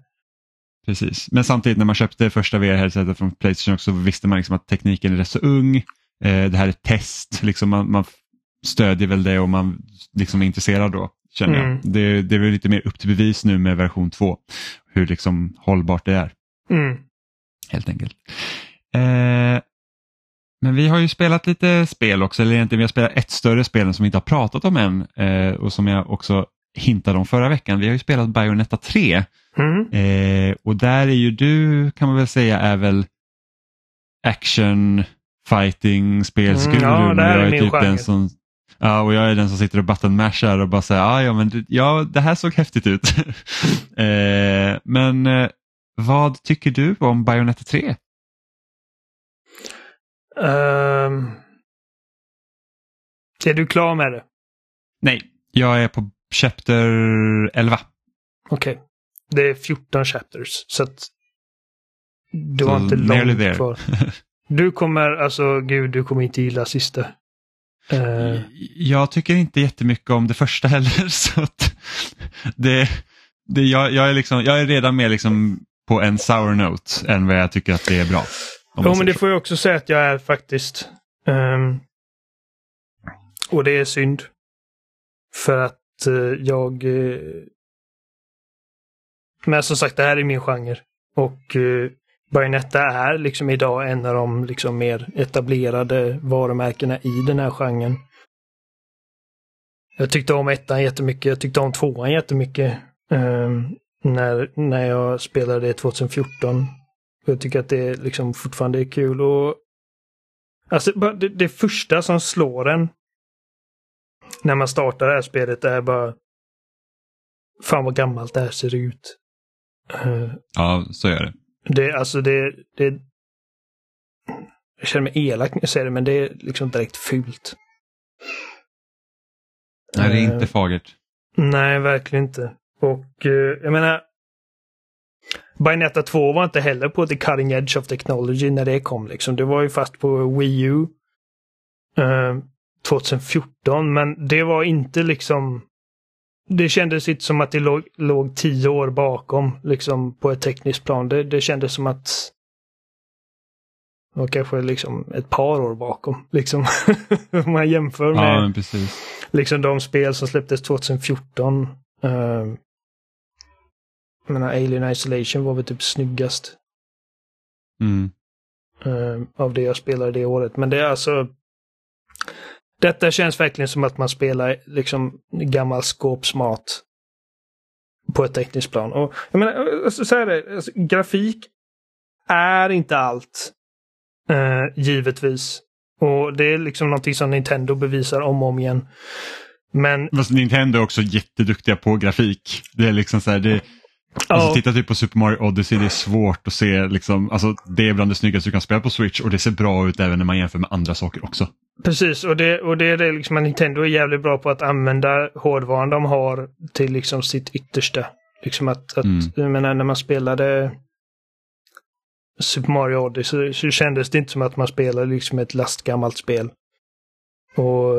Precis, men samtidigt när man köpte första VR-headsetet från Playstation också visste man liksom att tekniken är rätt så ung. Eh, det här är ett test, liksom man, man stödjer väl det och man liksom är intresserad då. Känner Mm. jag. Det, det är väl lite mer upp till bevis nu med version 2. Hur liksom hållbart det är. Mm. helt enkelt. Eh, men vi har ju spelat lite spel också, eller egentligen vi har spelat ett större spel som vi inte har pratat om än eh, och som jag också hintade om förra veckan. Vi har ju spelat Bayonetta 3 Mm. eh, och där är ju du, kan man väl säga, är väl action fighting spelsgurun. Mm, ja, det här jag är min typ genre. den som Ja, och jag är den som sitter och button mashar och bara säger ah, ja, men ja, det här såg häftigt ut. <laughs> eh, men eh, vad tycker du om Bayonetta 3? Ehm. är du klar med det? Nej, jag är på chapter 11. Okej. Det är 14 chapters. Så att du har Så inte långt kvar. <laughs> Du kommer, alltså gud, du kommer inte gilla sista. Eh, Jag tycker inte jättemycket om det första heller. <laughs> Så att det, det, jag, jag, är liksom, jag är redan med liksom på en sour note än vad jag tycker att det är bra. Jo, men det får jag också säga att jag är faktiskt. Um, och det är synd. För att uh, jag... Uh, men som sagt, det här är min genre. Och uh, Bayonetta är liksom idag en av de liksom mer etablerade varumärkena i den här genren. Jag tyckte om ettan jättemycket, jag tyckte om tvåan jättemycket. Um, när, när jag spelade det 2014. Jag tycker att det liksom fortfarande är kul och Alltså det, det första som slår en när man startar det här spelet är bara Fan vad gammalt det här ser ut. Ja, så är det. Det, alltså det, det Jag känner mig elak när jag säger det, men det är liksom direkt fult. Nej, det är inte fagert. Nej, verkligen inte. Och uh, jag menar Bayonetta 2 var inte heller på the cutting edge of technology när det kom. Liksom. Det var ju fast på Wii U uh, 2014, men det var inte liksom... Det kändes inte som att det låg, låg tio år bakom, liksom på ett tekniskt plan. Det, det kändes som att var kanske liksom ett par år bakom. Liksom. <laughs> Om man jämför med ja, liksom de spel som släpptes 2014. Uh, jag menar, Alien Isolation var väl typ snyggast. Mm. Uh, av det jag spelade det året. Men det är alltså... Detta känns verkligen som att man spelar liksom gammal skåpsmat. På ett tekniskt plan. Och jag menar, alltså, så här är det, alltså, grafik är inte allt. eh, givetvis. Och det är liksom någonting som Nintendo bevisar om och om igen. Men... Fast Nintendo är också jätteduktiga på grafik. Det är liksom så här, det, Alltså, oh. Titta typ på Super Mario Odyssey, det är svårt att se, liksom, alltså, det är bland det snyggaste du kan spela på Switch och det ser bra ut även när man jämför med andra saker också. Precis, och det, och det är det liksom Nintendo är jävligt bra på att använda hårdvaran de har till liksom sitt yttersta. Liksom att, att mm. jag menar, när man spelade Super Mario Odyssey så, så kändes det inte som att man spelade liksom ett lastgammalt spel. Och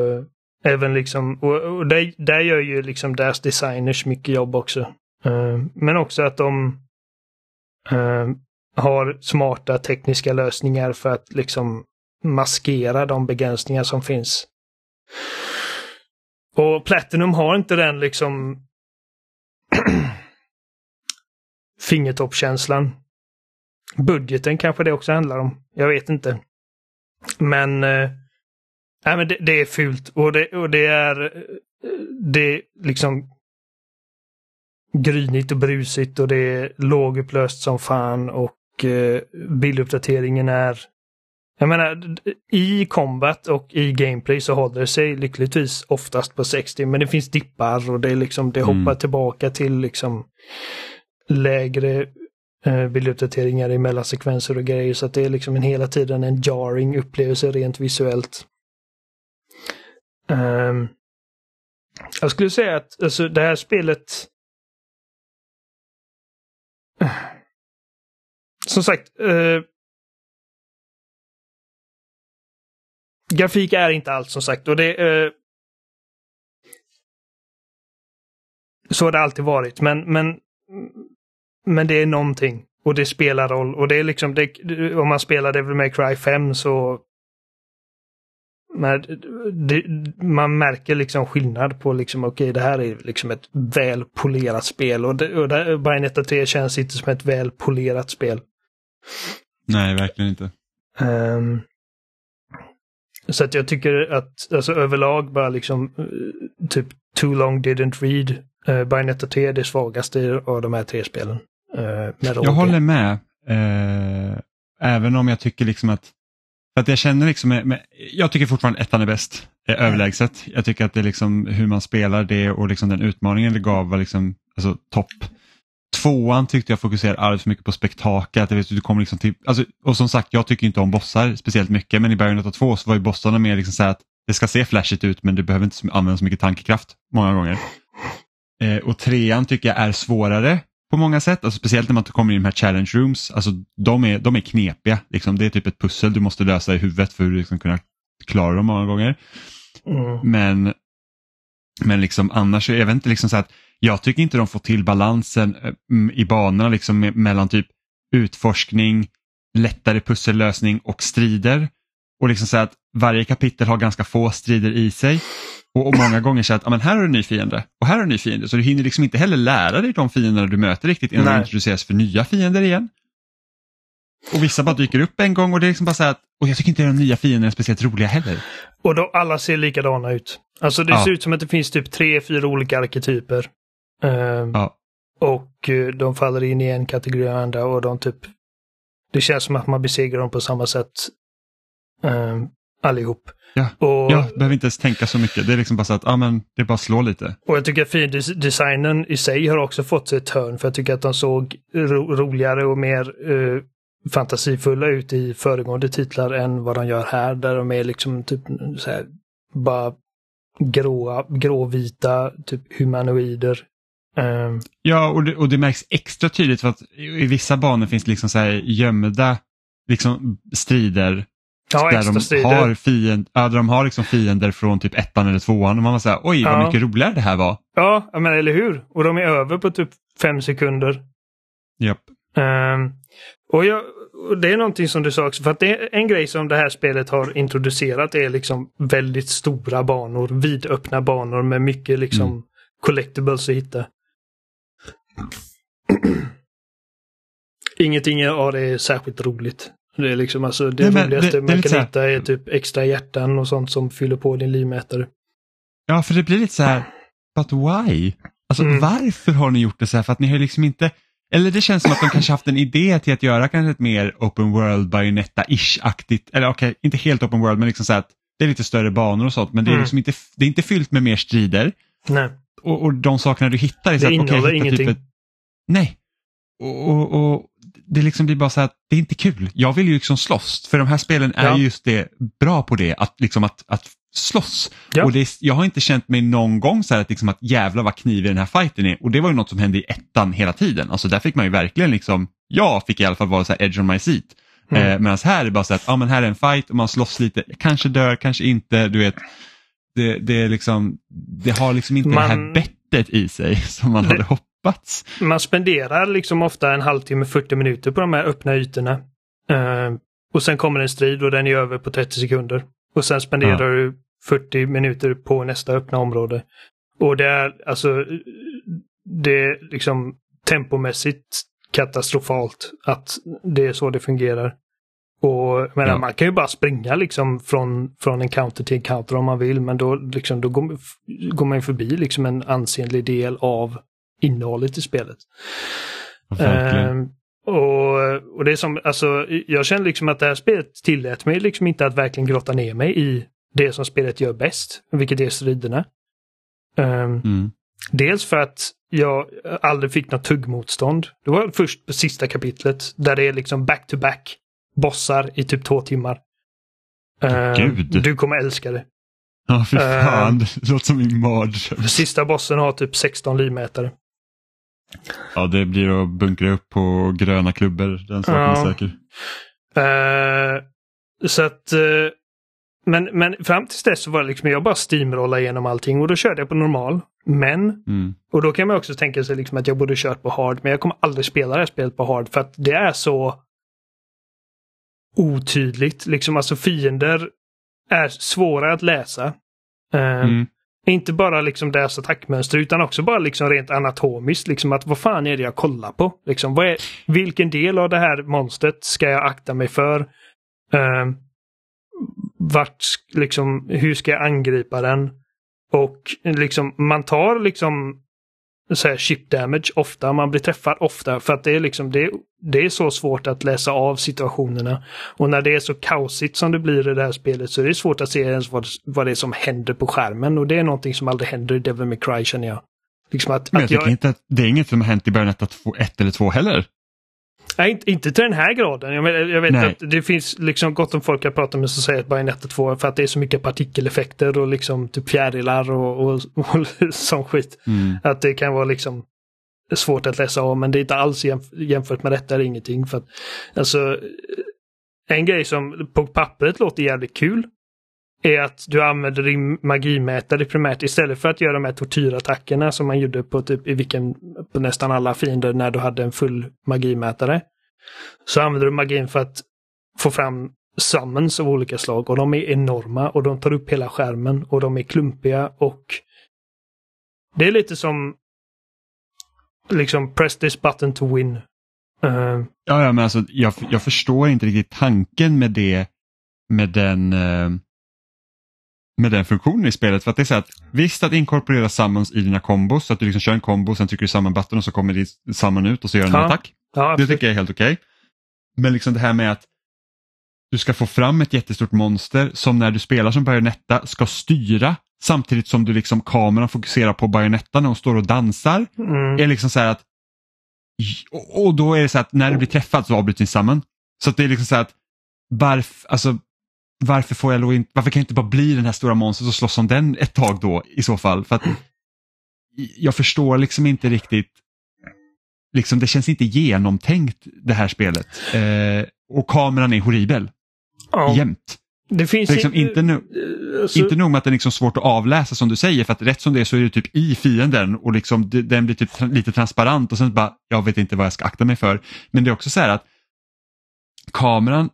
även liksom, och, och där, där gör ju liksom deras designers mycket jobb också. Eh, men också att de eh, har smarta tekniska lösningar för att liksom maskera de begränsningar som finns. Och Platinum har inte den liksom <clears throat> fingertoppkänslan. Budgeten kanske det också handlar om. Jag vet inte. Men, äh, men det, det, är fult och det, och det är det liksom grynigt och brusigt och det är lågupplöst som fan och eh, bilduppdateringen är jag menar, i combat och i gameplay så håller det sig lyckligtvis oftast på 60 men det finns dippar och det är liksom, det hoppar mm. tillbaka till liksom lägre eh, bilduppdateringar i mellansekvenser och grejer så att det är liksom en hela tiden en jarring upplevelse rent visuellt. Um, jag skulle säga att alltså, det här spelet som sagt. Eh, grafik är inte allt som sagt och det eh, Så har det alltid varit men, men, men det är någonting. Och det spelar roll. Och det är liksom, det, om man spelar Devil May Cry 5 så men det, man märker liksom skillnad på liksom, okej okay, det här är liksom ett väl polerat spel och, det, och det, Bayonetta 3 känns inte som ett väl polerat spel. Nej, verkligen inte. Um, så att jag tycker att alltså överlag bara liksom uh, typ Too long didn't read. Uh, Bayonetta 3 är det svagaste av de här tre spelen. Uh, jag håller med. Uh, även om jag tycker liksom att för att jag känner liksom, med, jag tycker fortfarande ettan är bäst, är överlägset. Jag tycker att det är liksom hur man spelar det och liksom den utmaningen det gav var liksom, alltså, topp. Tvåan tyckte jag fokuserade alldeles för mycket på spektakel. Att vet, du kommer liksom till, alltså, och som sagt, jag tycker inte om bossar speciellt mycket, men i Bayonetta 2 så var ju bossarna mer liksom så att det ska se flashigt ut men du behöver inte använda så mycket tankekraft många gånger. Eh, och trean tycker jag är svårare på många sätt, alltså speciellt när man kommer in i de här challenge rooms. Alltså, de, är, de är knepiga, liksom. det är typ ett pussel du måste lösa i huvudet för att liksom kunna klara dem många gånger. Mm. Men, men liksom annars, jag vet inte, liksom så att jag tycker inte de får till balansen eh, i banorna liksom, mellan typ utforskning, lättare pussellösning och strider. Och liksom så att varje kapitel har ganska få strider i sig. Och, och många gånger så att, ja, men här har du en ny fiende och här har du en ny fiende. Så du hinner liksom inte heller lära dig de fienderna du möter riktigt innan Nej. du introduceras för nya fiender igen. Och vissa bara dyker upp en gång och det är liksom bara så här att, och jag tycker inte de nya fienderna är speciellt roliga heller. Och då, alla ser likadana ut. Alltså det Ja. ser ut som att det finns typ tre, fyra olika arketyper. Ehm, Ja. Och eh, de faller in i en kategori och andra och de typ... Det känns som att man besegrar dem på samma sätt ehm, allihop. Ja. Och, Jag behöver inte ens tänka så mycket, det är liksom bara så att, ja men det är bara slå lite. och jag tycker att fiendedesignen i sig har också fått sig ett hörn för jag tycker att de såg ro roligare och mer eh, fantasifulla ut i föregående titlar än vad de gör här där de är liksom typ så här bara gråa, gråvita, typ humanoider. Ehm, Ja, och det, och det märks extra tydligt för att i i vissa banor finns det liksom så här gömda liksom, strider ja, där de har, fiend, ja, de har liksom fiender från typ ettan eller tvåan och man var så här, oj vad Ja. mycket roligare det här var. Ja, men eller hur? Och de är över på typ fem sekunder. Japp. Ehm, och, jag, och det är någonting som du sa också, för att det är en grej som det här spelet har introducerat är liksom väldigt stora banor, vidöppna banor med mycket liksom Mm. collectibles att hitta. <clears throat> Ingenting av det är särskilt roligt. Det är liksom alltså det Nej, roligaste det- det är man kan här- hitta är typ extra hjärtan och sånt som fyller på din livmätare. Ja, för det blir lite så här, but why? Alltså Mm. varför har ni gjort det så här? För att ni har liksom inte, eller det känns som att de kanske haft en idé till att göra kanske ett mer open world Bayonetta-ish-aktigt, eller okej, inte helt open world, men liksom så att det är lite större banor och sånt, men det är Mm. liksom inte, det är inte fyllt med mer strider. Nej. Och, och de sakerna du hittar är så Det att, innehåller hitta ingenting. Typ ett, nej. Och, och, och det liksom blir bara så att det är inte kul. Jag vill ju liksom slåss, för de här spelen är Ja. just det, bra på det, att liksom att, att slåss. Ja. Och det är, jag har inte känt mig någon gång så här att, liksom att jävla vad knivig den här fighten är. Och det var ju något som hände i ettan hela tiden. Alltså där fick man ju verkligen liksom, jag fick i alla fall vara så här edge on my seat. Mm. Eh, Medan här är det bara så att, ja men här är en fight och man slåss lite, kanske dör, kanske inte, du vet. Det, det är liksom, det har liksom inte det här Man- bettet i sig <laughs> som man hade hoppats. Man spenderar liksom ofta en halvtimme, 40 minuter på de här öppna ytorna. Eh, och sen kommer en strid och den är över på 30 sekunder. Och sen spenderar du 40 minuter på nästa öppna område. Och det är alltså, det är liksom tempomässigt katastrofalt att det är så det fungerar. Och menar, Ja. man kan ju bara springa liksom från, från en counter till en counter om man vill, men då, liksom, då går, går man förbi liksom en ansenlig del av innehållet i spelet. Ehm, och, och det är som, alltså, jag känner liksom att det här spelet tillät mig liksom inte att verkligen grotta ner mig i det som spelet gör bäst, vilket är striderna. Ehm, Mm. Dels för att jag aldrig fick något tuggmotstånd. Det var först på sista kapitlet där det är liksom back-to-back bossar i typ två timmar. Ehm, Gud. Du kommer älska det. Ja, fy fan, det låter som min mardröm. Sista bossen har typ 16 livmätare. Ja, det blir att bunkra upp på gröna klubbor, den saken är Ja. säker. Eh, så att... eh, men, men fram tills dess så var det liksom, jag bara steamrollade igenom allting och då körde jag på normal. Men, Mm. och då kan man också tänka sig liksom att jag borde kört på hard, men jag kommer aldrig spela det här spelet på hard för att det är så otydligt. Liksom alltså fiender är svåra att läsa. Eh, Mm. Inte bara liksom deras attackmönster utan också bara liksom rent anatomiskt. Liksom att vad fan är det jag kollar på? Liksom, vad är, vilken del av det här monstret ska jag akta mig för? Uh, vart, liksom, hur ska jag angripa den? Och liksom, man tar liksom så här chip damage ofta, man blir träffad ofta för att det är liksom det, det är så svårt att läsa av situationerna. Och när det är så kaosigt som det blir i det här spelet så är det svårt att se ens vad, vad det är som händer på skärmen och det är någonting som aldrig händer i Devil May Cry känner jag. Liksom att, Men jag att tycker inte att det är inget som har hänt i Bayonetta 1 eller 2 heller. Nej, inte, inte till den här graden. Jag, men- jag vet Nej. att det finns liksom gott om folk jag pratar med som säger att Bayonetta 2 för att det är så mycket partikeleffekter och liksom typ fjärilar och, och, och <laughs> sån skit. Mm. Att det kan vara liksom svårt att läsa av men det är inte alls jämf jämfört med detta är ingenting. För att, alltså, en grej som på pappret låter jävligt kul är att du använder din magimätare primärt istället för att göra de här tortyrattackerna som man gjorde på, typ, i vilken, på nästan alla fiender när du hade en full magimätare. så använder du magin för att få fram summons av olika slag och de är enorma och de tar upp hela skärmen och de är klumpiga och det är lite som liksom press this button to win. Uh, ja, ja, men alltså jag, jag förstår inte riktigt tanken med det med den uh, med den funktionen i spelet. För att det är så att Visst att inkorporera summons i dina kombos så att du liksom kör en kombo, sen trycker du samman button och så kommer ditt summon ut och så gör den Ja. en attack. ja, Det tycker jag är helt okej. Men liksom det här med att du ska få fram ett jättestort monster som när du spelar som Bayonetta ska styra samtidigt som du liksom kameran fokuserar på Bayonetta när hon står och dansar. Mm. Är liksom så här att och, då är det så att när du blir träffad så avbryts din summon. Så det är liksom så här att varf, alltså, varför får jag då inte, varför kan jag inte bara bli den här stora monstret och slåss om den ett tag då i så fall? För att jag förstår liksom inte riktigt, liksom det känns inte genomtänkt det här spelet. Eh, och kameran är horribel, Ja. jämt. Det finns Liksom inte, nu, eh, alltså- inte nog med att den är liksom svårt att avläsa som du säger, för att rätt som det är så är det typ i fienden och liksom det- den blir typ tra- lite transparent och sen bara, jag vet inte vad jag ska akta mig för. Men det är också så här att kameran,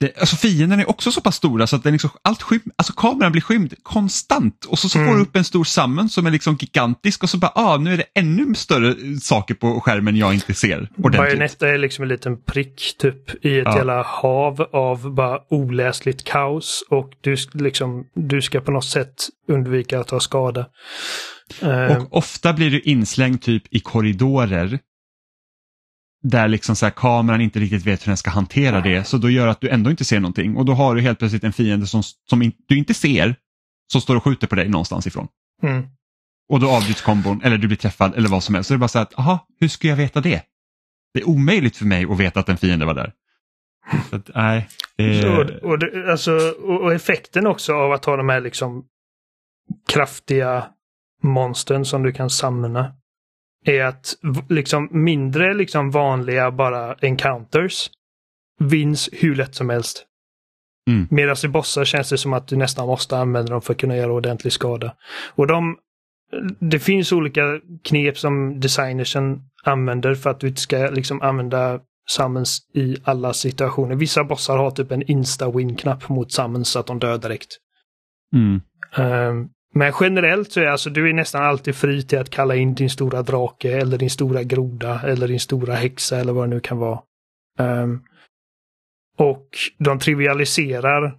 det, alltså fienden är också så pass stora så att den liksom, allt skym, alltså kameran blir skymd konstant och så, så får Mm. du upp en stor summon som är liksom gigantisk och så bara, ah, nu är det ännu större saker på skärmen jag inte ser. Bayonetta är liksom en liten prick typ i ett Ja. jävla hav av bara oläsligt kaos och du, liksom, du ska på något sätt undvika att ta skada. Eh, Och ofta blir du inslängd typ i korridorer där liksom så här, kameran inte riktigt vet hur den ska hantera det så då gör att du ändå inte ser någonting och då har du helt plötsligt en fiende som, som in, du inte ser som står och skjuter på dig någonstans ifrån. mm. Och då avbryts kombon eller du blir träffad eller vad som helst. Så det är bara så här att, aha, hur ska jag veta det? Det är omöjligt för mig att veta att en fiende var där. Så att, nej, det är, och, det, alltså, och, och effekten också av att ha de här liksom kraftiga monstren som du kan samla är att liksom mindre liksom vanliga bara encounters vinns hur lätt som helst. Mm. Medan i bossar känns det som att du nästan måste använda dem för att kunna göra ordentlig skada. Och de, det finns olika knep som designersen använder för att du inte ska liksom använda summons i alla situationer. Vissa bossar har typ en insta-win-knapp mot summons så att de dör direkt. mm, Ehm, men generellt så är alltså du är nästan alltid fri till att kalla in din stora drake eller din stora groda eller din stora häxa eller vad det nu kan vara. Um, och de trivialiserar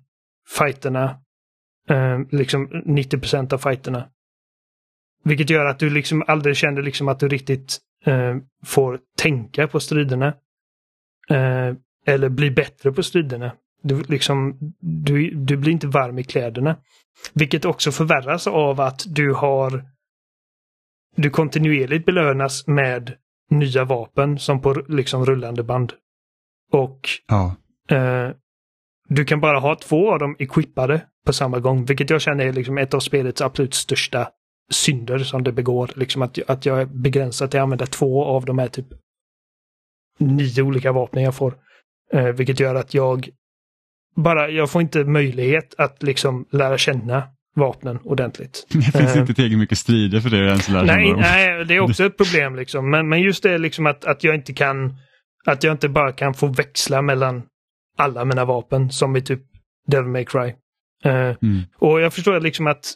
fighterna, Um, liksom 90% av fighterna. Vilket gör att du liksom aldrig känner liksom att du riktigt ehm, får tänka på striderna. Uh, eller bli bättre på striderna. Du, liksom, du, du blir inte varm i kläderna. Vilket också förvärras av att du har du kontinuerligt belönas med nya vapen som på liksom rullande band. Och ja. eh, du kan bara ha två av dem equippade på samma gång, vilket jag känner är liksom ett av spelets absolut största synder som det begår. Liksom att, att jag är begränsad till att använda två av de här typ nio olika vapen jag får. Eh, vilket gör att jag bara, jag får inte möjlighet att liksom lära känna vapnen ordentligt. <laughs> Det finns Eh. inte tillräckligt mycket strider för det att ens lära Nej, känna nej, det är också <laughs> ett problem liksom. Men, men just det liksom att, att jag inte kan, att jag inte bara kan få växla mellan alla mina vapen som i typ Devil May Cry. Eh, Mm. och jag förstår liksom att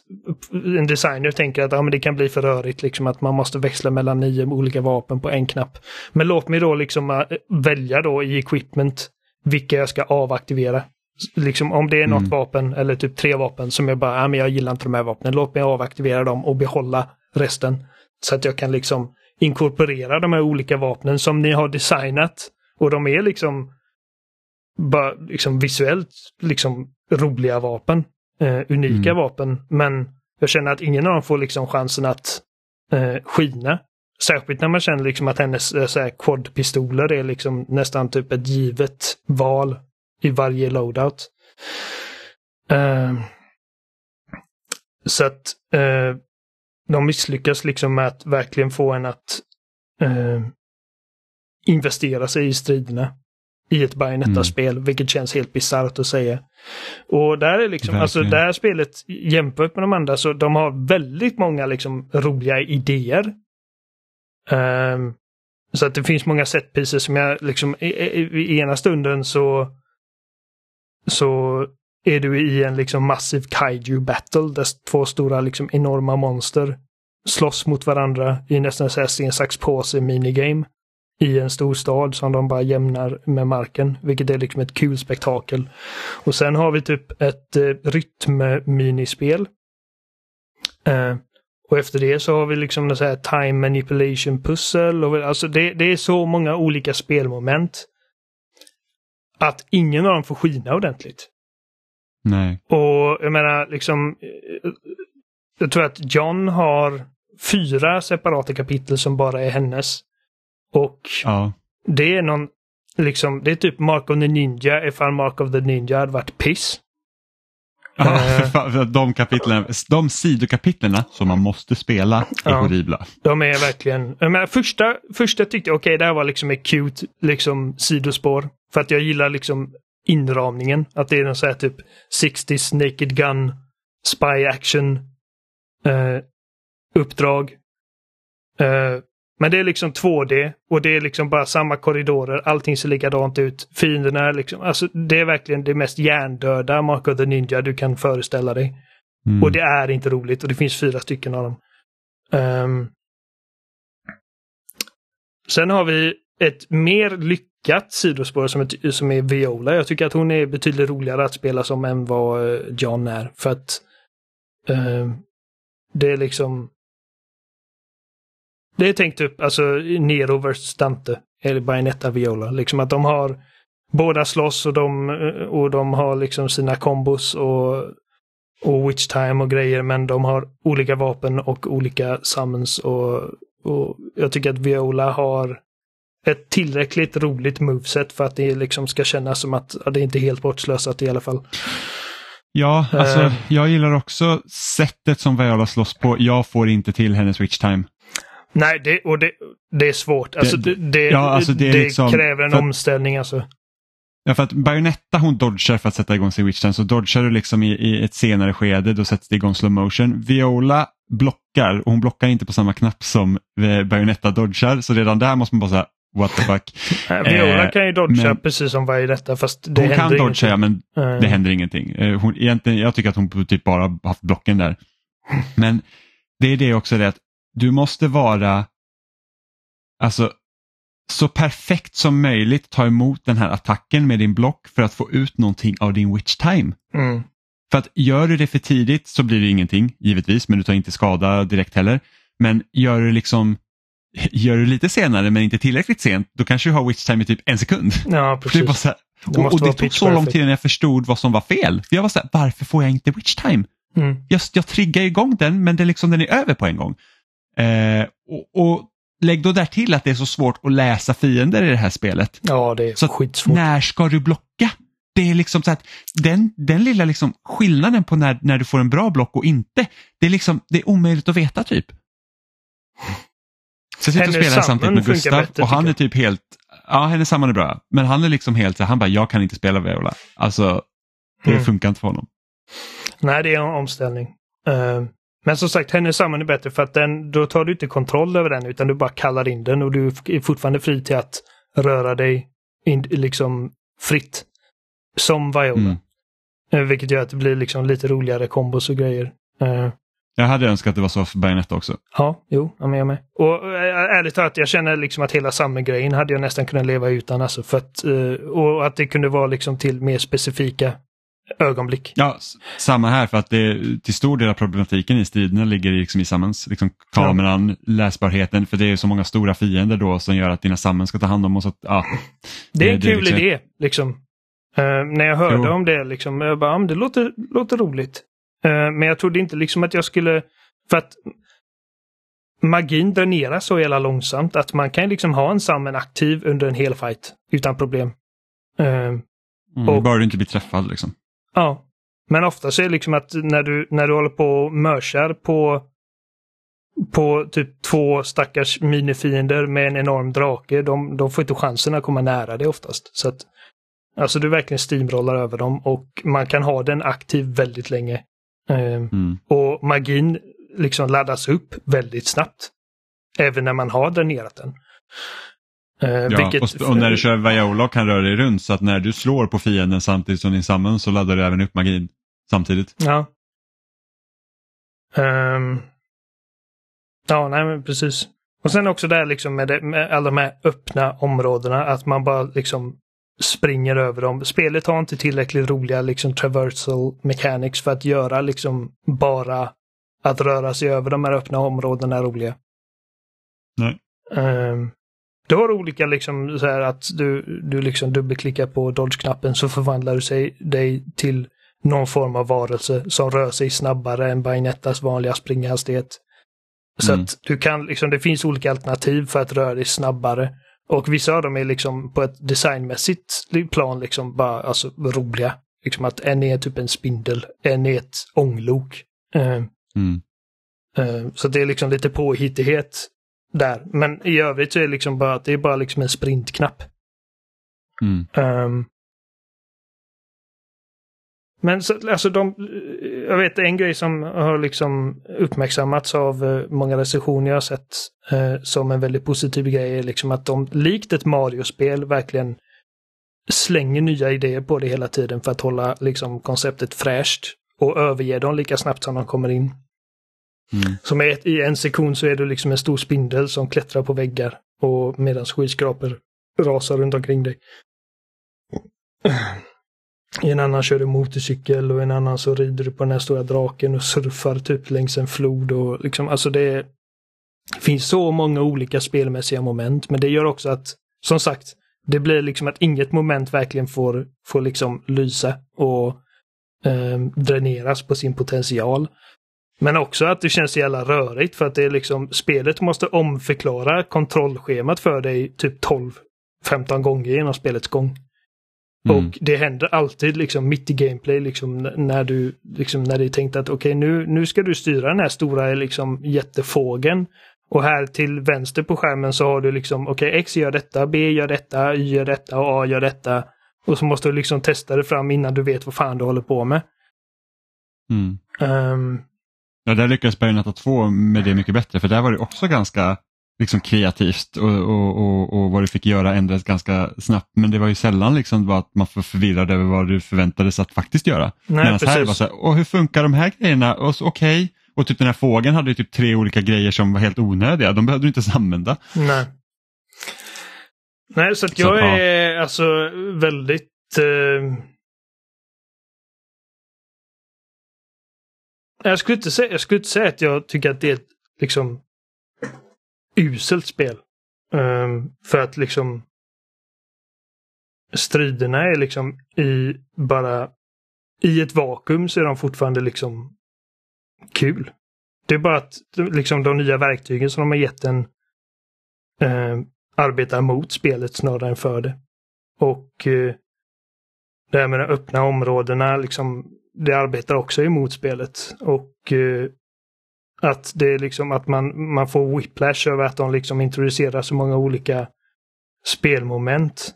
en designer tänker att ja, men det kan bli för rörigt, liksom att man måste växla mellan nio olika vapen på en knapp. Men låt mig då liksom eh, välja då i equipment vilka jag ska avaktivera. Liksom om det är något Mm. vapen eller typ tre vapen som jag bara, ja, men jag gillar inte de här vapnen, låt mig avaktivera dem och behålla resten. Så att jag kan liksom inkorporera de här olika vapnen som ni har designat. Och de är liksom bara liksom visuellt liksom roliga vapen. Eh, unika Mm. vapen. Men jag känner att ingen av dem får liksom chansen att eh, skina. Särskilt när man känner liksom att hennes eh, quad-pistoler är liksom nästan typ ett givet val i varje loadout. Eh, så att eh, de misslyckas liksom med att verkligen få en att eh, investera sig i striderna i ett Bayonetta-spel, vilket känns helt bisarrt att säga. Och där är liksom, alltså Verkligen. det här spelet jämfört med de andra, så de har väldigt många liksom roliga idéer. Ehm, så att det finns många set pieces som jag liksom i, i, i ena stunden så så är du i en liksom massiv kaiju battle där två stora liksom enorma monster slåss mot varandra i nästan så här sten, sax, påse minigame i en stor stad som de bara jämnar med marken, vilket är liksom ett kul spektakel. Och sen har vi typ ett eh, rytm-minispel. Eh, och efter det så har vi liksom en så här time manipulation pussel. Och, alltså det, det är så många olika spelmoment. Att ingen av dem får skina ordentligt. Nej. Och jag menar liksom. eh, Jag tror att John har fyra separata kapitel som bara är hennes. Och Ja. det är någon, liksom, det är typ Mark of the Ninja ifall Mark of the Ninja hade varit piss. Ja, Eh. <laughs> fan, de, kapitlen, de sidokapitlerna som man måste spela är Ja. horribla. De är verkligen, jag menar, första, första tyckte jag, okej, det här var liksom ett cute, liksom sidospår. För att jag gillar liksom inramningen, att det är en sån här typ 60s Naked Gun, Spy Action, eh, uppdrag. Eh, men det är liksom 2D och det är liksom bara samma korridorer, allting ser likadant ut. Fienderna är liksom, alltså det är verkligen det mest hjärndöda Mark of the Ninja du kan föreställa dig. Mm. Och det är inte roligt och det finns fyra stycken av dem. Ehm. sen har vi ett mer lyckat sidospår som är, som är Viola. Jag tycker att hon är betydligt roligare att spela som än vad eh, John är. För att eh, det är liksom det är tänkt upp, alltså Nero vs Dante. Eller Bayonetta Viola. Liksom att de har båda slåss och de, eh, och de har liksom sina kombos och och witch time och grejer men de har olika vapen och olika summons och, och jag tycker att Viola har ett tillräckligt roligt moveset för att det liksom ska kännas som att ja, det är inte är helt bortslösat i alla fall. Ja, alltså Eh. jag gillar också sättet som Viola slåss på. Jag får inte till hennes witch time. Nej, det, och det, det är svårt. Alltså, det, det, ja, alltså det är liksom- kräver en för omställning alltså. Ja, för att Bayonetta hon dodgar för att sätta igång sin witch time, så dodgar du liksom i, i ett senare skede, då sätts det igång slow motion. Viola blockar och hon blockar inte på samma knapp som eh, Bayonetta dodgar, så redan där måste man bara säga what the fuck. Nej, <laughs> Viola Eh, kan ju dodga men- precis som varje detta fast det hon kan dodga ja, men ingenting. det Eh, händer ingenting. Eh, Hon, egentligen, jag tycker att hon typ bara haft blocken där. Men det är det också det att du måste vara alltså så perfekt som möjligt ta emot den här attacken med din block för att få ut någonting av din witch time. Mm. För att gör du det för tidigt så blir det ingenting, givetvis, men du tar inte skada direkt heller. Men gör du liksom Gör du lite senare men inte tillräckligt sent, då kanske du har witch time i typ en sekund. Ja, Det precis. så här, Det och, måste och det tog så lång tid innan jag förstod vad som var fel. För jag var så här, varför får jag inte witch time? Mm. Jag, jag triggar igång den men det är liksom, den är över på en gång. Eh, och, och Lägg då där till att det är så svårt att läsa fiender i det här spelet. Ja, det är Så skitsvårt. När ska du blocka? Det är liksom så att den, den lilla liksom skillnaden på när, när du får en bra block och inte, det är liksom det är omöjligt att veta typ. Så sitter och spelar samtidigt med Gustav bättre, och han är typ helt, ja hennes samman är bra, men han är liksom helt så han bara jag kan inte spela Viola. Alltså det Mm. funkar inte för honom. Nej, det är en omställning. Eh, men som sagt, hennes samman är bättre för att den, då tar du inte kontroll över den utan du bara kallar in den och du är fortfarande fri till att röra dig in, liksom fritt. Som Viola. Mm. Eh, vilket gör att det blir liksom lite roligare kombos och grejer. Eh, Jag hade önskat att det var så för Bayonetta också. ja, jo, jag med, jag med. Och äh, ärligt talat, jag känner liksom att hela Summer-grejen hade jag nästan kunnat leva utan. Alltså, för att, eh, och att det kunde vara liksom till mer specifika ögonblick. Ja, samma här för att det till stor del av problematiken i striderna ligger liksom i summons. Liksom kameran, läsbarheten, för det är så många stora fiender då som gör att dina summons ska ta hand om oss. Att, ja, Det är en Det- kul liksom- idé, liksom. Eh, när jag hörde Jo. om det, liksom, jag bara, "Ja, men det låter, låter roligt. Eh, men jag trodde inte liksom att jag skulle, för att magin dräneras så jävla långsamt att man kan liksom ha en summon aktiv under en hel fight utan problem. Eh, mm, Och- bara du inte blir träffad liksom. ja. Men ofta så är det liksom att när du, när du håller på och mörsar på på typ två stackars minifiender med en enorm drake, de, de får inte chansen att komma nära det oftast. Så att, alltså du verkligen steamrollar över dem och man kan ha den aktiv väldigt länge. Eh, Mm. och magin liksom laddas upp väldigt snabbt. Även när man har dränerat den. Eh, Ja, vilket, och, och när du kör Viola kan röra dig runt så att när du slår på fienden samtidigt som din summon så laddar du även upp magin samtidigt. Ja. Ehm. ja, nej men precis. Och sen också där liksom med, det, med alla de här öppna områdena, att man bara liksom springer över dem. Spelet har inte tillräckligt roliga liksom traversal mechanics för att göra liksom bara att röra sig över de här öppna områdena roliga. Nej. Ehm, du har olika liksom så här att du, du liksom dubbelklickar på dodge-knappen så förvandlar du sig, dig till någon form av varelse som rör sig snabbare än Bajonettas vanliga springhastighet. Så Mm. att du kan liksom, det finns olika alternativ för att röra dig snabbare. Och vissa av dem är liksom på ett designmässigt plan liksom bara alltså roliga. Liksom att en är typ en spindel, en är ett ånglok. Ehm, Mm. Eh, Så det är liksom lite påhittighet där. Men i övrigt så är det liksom bara att det är bara liksom en sprintknapp. Mm. Ehm. Men så, alltså de, jag vet en grej som har liksom uppmärksammats av eh, många recensioner jag har sett eh, som en väldigt positiv grej är liksom att de likt ett Mario-spel verkligen slänger nya idéer på det hela tiden för att hålla liksom konceptet fräscht och överge dem lika snabbt som de kommer in. Mm. Som är i en sektion så är du liksom en stor spindel som klättrar på väggar och medan skyskrapor rasar runt omkring dig. I en annan kör du motorcykel och i en annan så rider du på den här stora draken och surfar typ längs en flod och liksom alltså det finns så många olika spelmässiga moment men det gör också att som sagt det blir liksom att inget moment verkligen får, får liksom lysa och eh, dräneras på sin potential. Men också att det känns så jävla rörigt för att det är liksom spelet måste omförklara kontrollschemat för dig typ 12-15 gånger genom spelets gång. Mm. Och det händer alltid liksom mitt i gameplay liksom när du liksom när det är tänkt att okej nu, nu ska du styra den här stora liksom jättefågeln. Och här till vänster på skärmen så har du liksom okej X gör detta, B gör detta, Y gör detta och A gör detta. Och så måste du liksom testa det fram innan du vet vad fan du håller på med. Mm. Ehm, Ja, där lyckades Bayonetta 2 med det mycket bättre för där var det också ganska liksom, kreativt och, och, och, och vad du fick göra ändrades ganska snabbt. Men det var ju sällan liksom bara att man var förvirrad över vad du förväntades att faktiskt göra. nej, Medan här precis. var så här, Åh, hur funkar de här grejerna? Och så, Okej, och typ den här fågeln hade ju typ tre olika grejer som var helt onödiga. De behövde du inte ens använda. Nej. Nej, så att Så, jag ja. är alltså väldigt... Eh... Jag, skulle inte säga, jag skulle inte säga att jag tycker att det är ett liksom uselt spel. Um, för att liksom striderna är liksom i bara i ett vakuum så är de fortfarande liksom kul. Det är bara att liksom de nya verktygen som de har gett en eh, arbetar mot spelet snarare än för det. Och eh, det här med de öppna områdena, liksom, det arbetar också emot spelet. Och eh, att det är liksom att man, man får whiplash över att de liksom introducerar så många olika spelmoment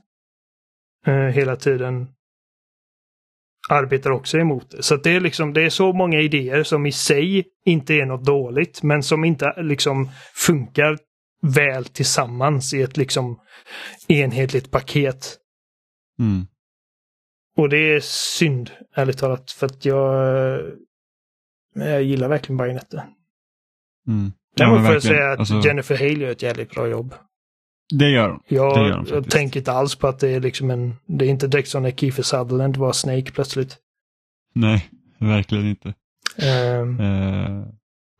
eh, hela tiden arbetar också emot det. Så det är liksom, det är så många idéer som i sig inte är något dåligt, men som inte liksom funkar väl tillsammans i ett liksom enhetligt paket. Mm. Och det är synd, ärligt talat, för att jag, jag gillar verkligen Bajonetta. Mm. Däremot men får jag säga att Alltså, Jennifer Haley gör ett jävligt bra jobb. Det gör de. Jag, gör de jag tänker inte alls på att det är liksom en, det är inte direkt som när Kiefer Sutherland var Snake plötsligt. Nej, verkligen inte. Um, Eh,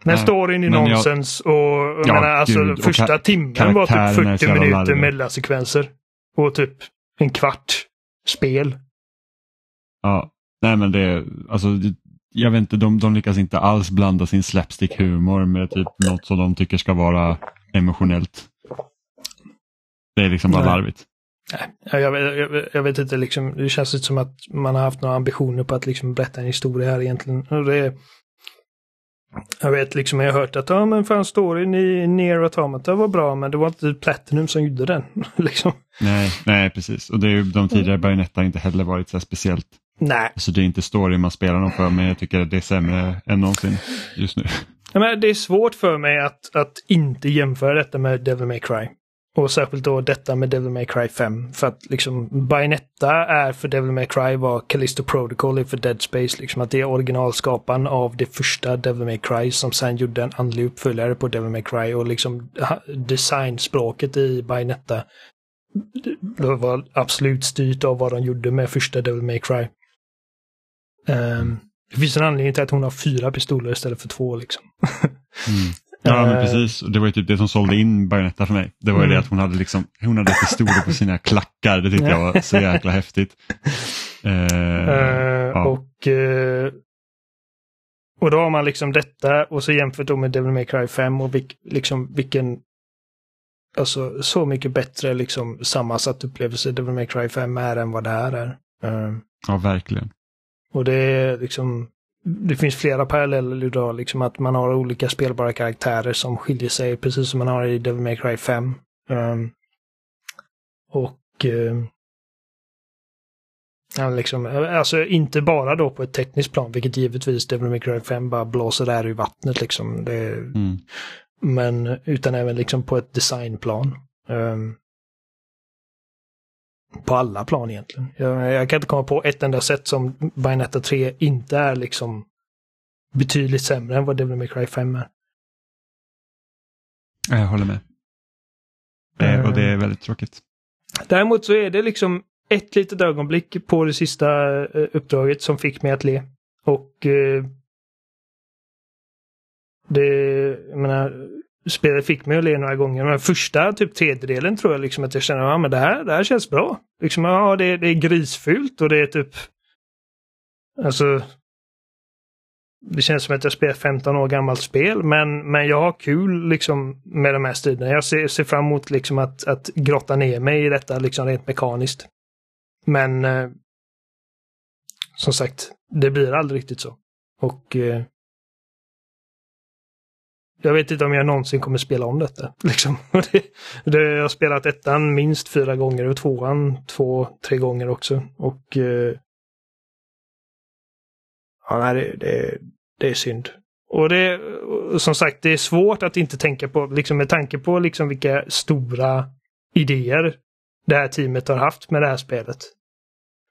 När storyn är men jag- nonsens och jag Ja, menar alltså gud, och första ka- timmen var typ karaktärerna är så 40 jävla minuter mellansekvenser. Och typ en kvart spel. ja, nej men det, alltså, jag vet inte, de, de lyckas inte alls blanda sin slapstick-humor med typ något som de tycker ska vara emotionellt. Det är liksom bara Nej. larvigt. Ja, Jag, vet- jag, jag vet inte, liksom, det känns inte som att man har haft några ambitioner på att liksom berätta en historia här egentligen. Och det, jag vet liksom, jag har hört att ja men fan storyn i Nier Automata var bra men det var inte Platinum som gjorde den. <laughs> liksom. Nej, nej precis. Och det är ju, de tidigare Bayonetta inte heller varit så speciellt. Nej, Alltså det är inte story man spelar dem för men jag tycker att det är sämre än någonsin just nu. <laughs> Ja, men det är svårt för mig att, att inte jämföra detta med Devil May Cry. Och särskilt då detta med Devil May Cry 5. För att liksom Bayonetta är för Devil May Cry vad Callisto Protocol är för Dead Space. Liksom att det är originalskaparen av det första Devil May Cry som sen gjorde en andlig uppföljare på Devil May Cry. Och liksom designspråket i Bayonetta det var absolut styrt av vad de gjorde med första Devil May Cry. Um, det finns en anledning till att hon har fyra pistoler istället för två liksom. mm. <laughs> Ja, men precis. Det var ju typ det som sålde in Bayonetta för mig. Det var ju mm. det att hon hade, liksom, hon hade pistoler på sina klackar. Det tyckte jag var så jäkla häftigt. Uh, <laughs> uh, ja. Och uh, och då har man liksom detta och så jämfört då med Devil May Cry 5 och vilk, liksom vilken alltså så mycket bättre liksom sammansatt upplevelse Devil May Cry 5 är än vad det här är. Ja, verkligen. Och det är liksom det finns flera paralleller idag, liksom att man har olika spelbara karaktärer som skiljer sig, precis som man har i Devil May Cry 5. Um, ehm, och uh, ja, liksom, alltså inte bara då på ett tekniskt plan, vilket givetvis Devil May Cry 5 bara blåser där i vattnet liksom. Det, mm. Men utan även liksom på ett designplan. Um, på alla plan egentligen. Jag, jag, kan inte komma på ett enda sätt som Bayonetta 3 inte är liksom betydligt sämre än vad Devil May Cry 5 är. Jag håller med. Mm. Och det är väldigt tråkigt. Däremot så är det liksom ett litet ögonblick på det sista eh, uppdraget som fick mig att le. Och eh, det, jag menar, spelet fick mig att le några gånger. Men första typ tredjedelen tror jag liksom att jag känner ah, att ja, det, här, det här känns bra. Liksom, ah, ja, det, det är grisfult och det är typ... Alltså... Det känns som att jag spelar 15 år gammalt spel, men, men jag har kul liksom med de här striderna. Jag ser, ser fram emot liksom att, att grotta ner mig i detta liksom rent mekaniskt. Men eh, som sagt, det blir aldrig riktigt så. Och eh, jag vet inte om jag någonsin kommer spela om detta. Liksom. <laughs> Det, det, jag har spelat ettan minst fyra gånger och tvåan två, tre gånger också. Och eh, ja, nej, det, det, det är synd. Och det, som sagt, det är svårt att inte tänka på, liksom med tanke på liksom vilka stora idéer det här teamet har haft med det här spelet.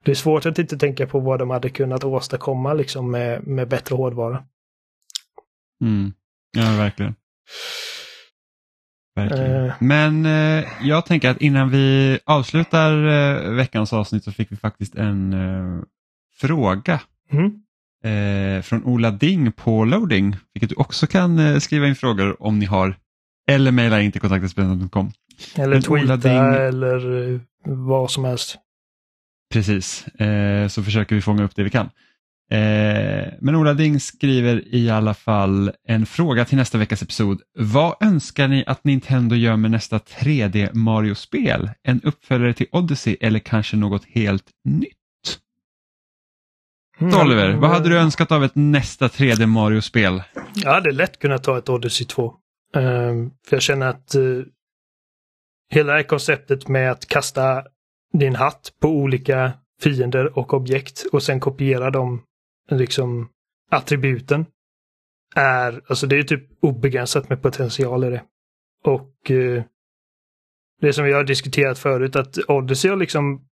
Det är svårt att inte tänka på vad de hade kunnat åstadkomma liksom med, med bättre hårdvara. Mm. Ja, verkligen. verkligen. Uh. Men eh, jag tänker att innan vi avslutar eh, veckans avsnitt så fick vi faktiskt en eh, fråga mm. från Ola Ding på Loading, vilket du också kan eh, skriva in frågor om ni har eller mejla in till kontaktetspelaren.com. Eller tweeta Ding... eller eh, vad som helst. Precis, så försöker vi fånga upp det vi kan. Eh, men Ola Ding skriver i alla fall en fråga till nästa veckas episod. Vad önskar ni att Nintendo gör med nästa 3D Mario-spel? En uppföljare till Odyssey eller kanske något helt nytt? Mm. Oliver, vad hade du önskat av ett nästa 3D Mario-spel? Jag hade lätt kunnat ta ett Odyssey 2. Uh, ehm, för jag känner att uh, hela det här konceptet med att kasta din hatt på olika fiender och objekt och sen kopiera dem liksom attributen är, alltså det är typ obegränsat med potential i det. Och eh, det som vi har diskuterat förut att Odyssey har liksom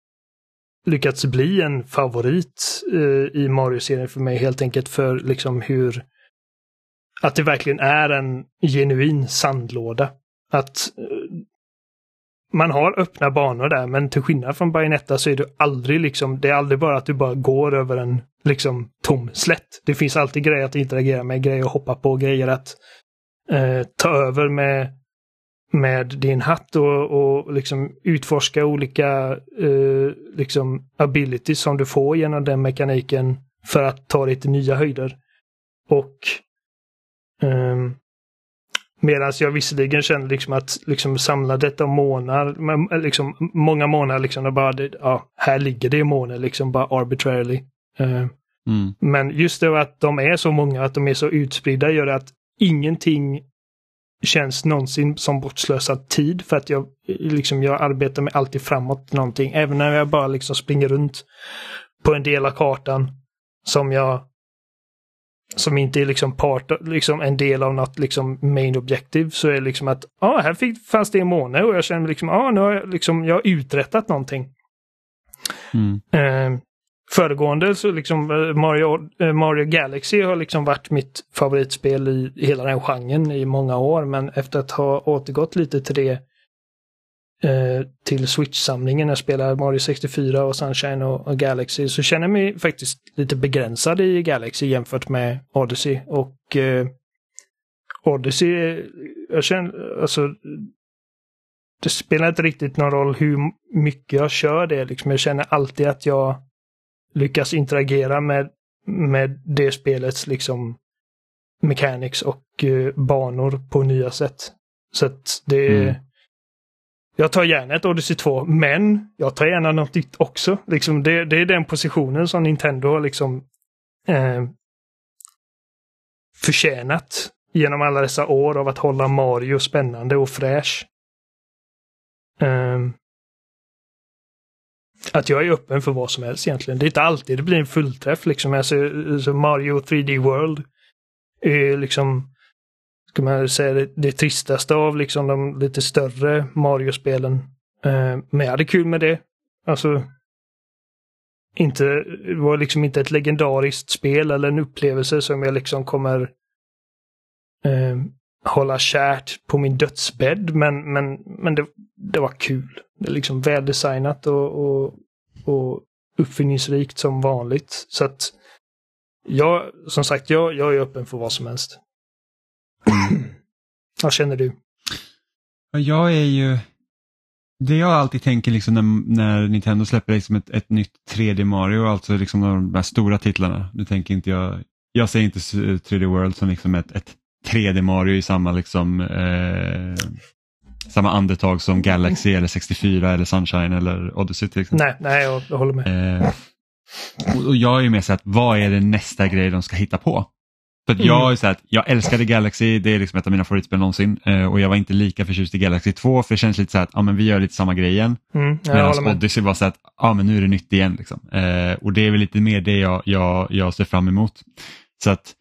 lyckats bli en favorit eh, i Mario-serien för mig helt enkelt för liksom hur att det verkligen är en genuin sandlåda. Att eh, man har öppna banor där, men till skillnad från Bayonetta så är det aldrig liksom, det är aldrig bara att du bara går över en liksom tom slätt. Det finns alltid grejer att interagera med, grejer att hoppa på, grejer att eh, ta över med, med din hatt och, och liksom utforska olika eh, liksom abilities som du får genom den mekaniken för att ta dig till nya höjder. Och eh, Medan jag visserligen känner liksom att liksom samla detta månar, eh, liksom många månader liksom, och bara, ja, här ligger det månader liksom bara arbitrarily. Uh, mm. Men just det att de är så många, att de är så utspridda gör att ingenting känns någonsin som bortslösad tid för att jag, liksom, jag arbetar mig alltid framåt någonting. Även när jag bara liksom springer runt på en del av kartan som jag som inte är liksom part, liksom en del av något liksom main objective så är det liksom att ah, här fick, fanns det en måne och jag känner liksom, ah, nu har jag liksom, jag har uträttat någonting. Mm. Eh, föregående så liksom eh, Mario, eh, Mario Galaxy har liksom varit mitt favoritspel i hela den genren i många år men efter att ha återgått lite till det eh, till Switch-samlingen när jag spelar Mario 64 och Sunshine och, och, Galaxy så känner jag mig faktiskt lite begränsad i Galaxy jämfört med Odyssey och eh, Odyssey, jag känner alltså det spelar inte riktigt någon roll hur mycket jag kör det liksom. Jag känner alltid att jag lyckas interagera med, med det spelets liksom mechanics och uh, banor på nya sätt. Så att det mm. Jag tar gärna ett Odyssey 2, men jag tar gärna något nytt också. Liksom det, det är den positionen som Nintendo har liksom eh, förtjänat genom alla dessa år av att hålla Mario spännande och fräsch. Um, att jag är öppen för vad som helst egentligen. Det är inte alltid det blir en fullträff liksom. Alltså, alltså Mario 3D World är liksom, ska man säga, det, det tristaste av liksom de lite större Mario-spelen. Uh, men jag hade kul med det. Alltså, inte, det var liksom inte ett legendariskt spel eller en upplevelse som jag liksom kommer uh, hålla kärt på min dödsbädd. Men, men, men det, det var kul. Liksom väldesignat och, och, och uppfinningsrikt som vanligt. Så att jag, som sagt, jag, jag är öppen för vad som helst. <clears throat> vad känner du? Jag är ju, det jag alltid tänker liksom när, när Nintendo släpper liksom ett, ett nytt 3D Mario, alltså liksom de här stora titlarna. Nu tänker inte jag, jag ser inte 3D World som liksom ett, ett 3D Mario i samma liksom eh, samma andetag som Galaxy eller 64 eller Sunshine eller Odyssey till exempel. Nej, nej jag, jag håller med. Eh, och, jag är med så att vad är det nästa grej de ska hitta på? För att jag, är så att jag älskade Galaxy, det är liksom ett av mina favoritspel någonsin eh, och jag var inte lika förtjust i Galaxy 2 för det känns lite så att ja, men vi gör lite samma grej igen. Mm, Medan Odyssey var så att ja, men nu är det nytt igen. Liksom. Eh, och det är väl lite mer det jag, jag, jag ser fram emot. Så att,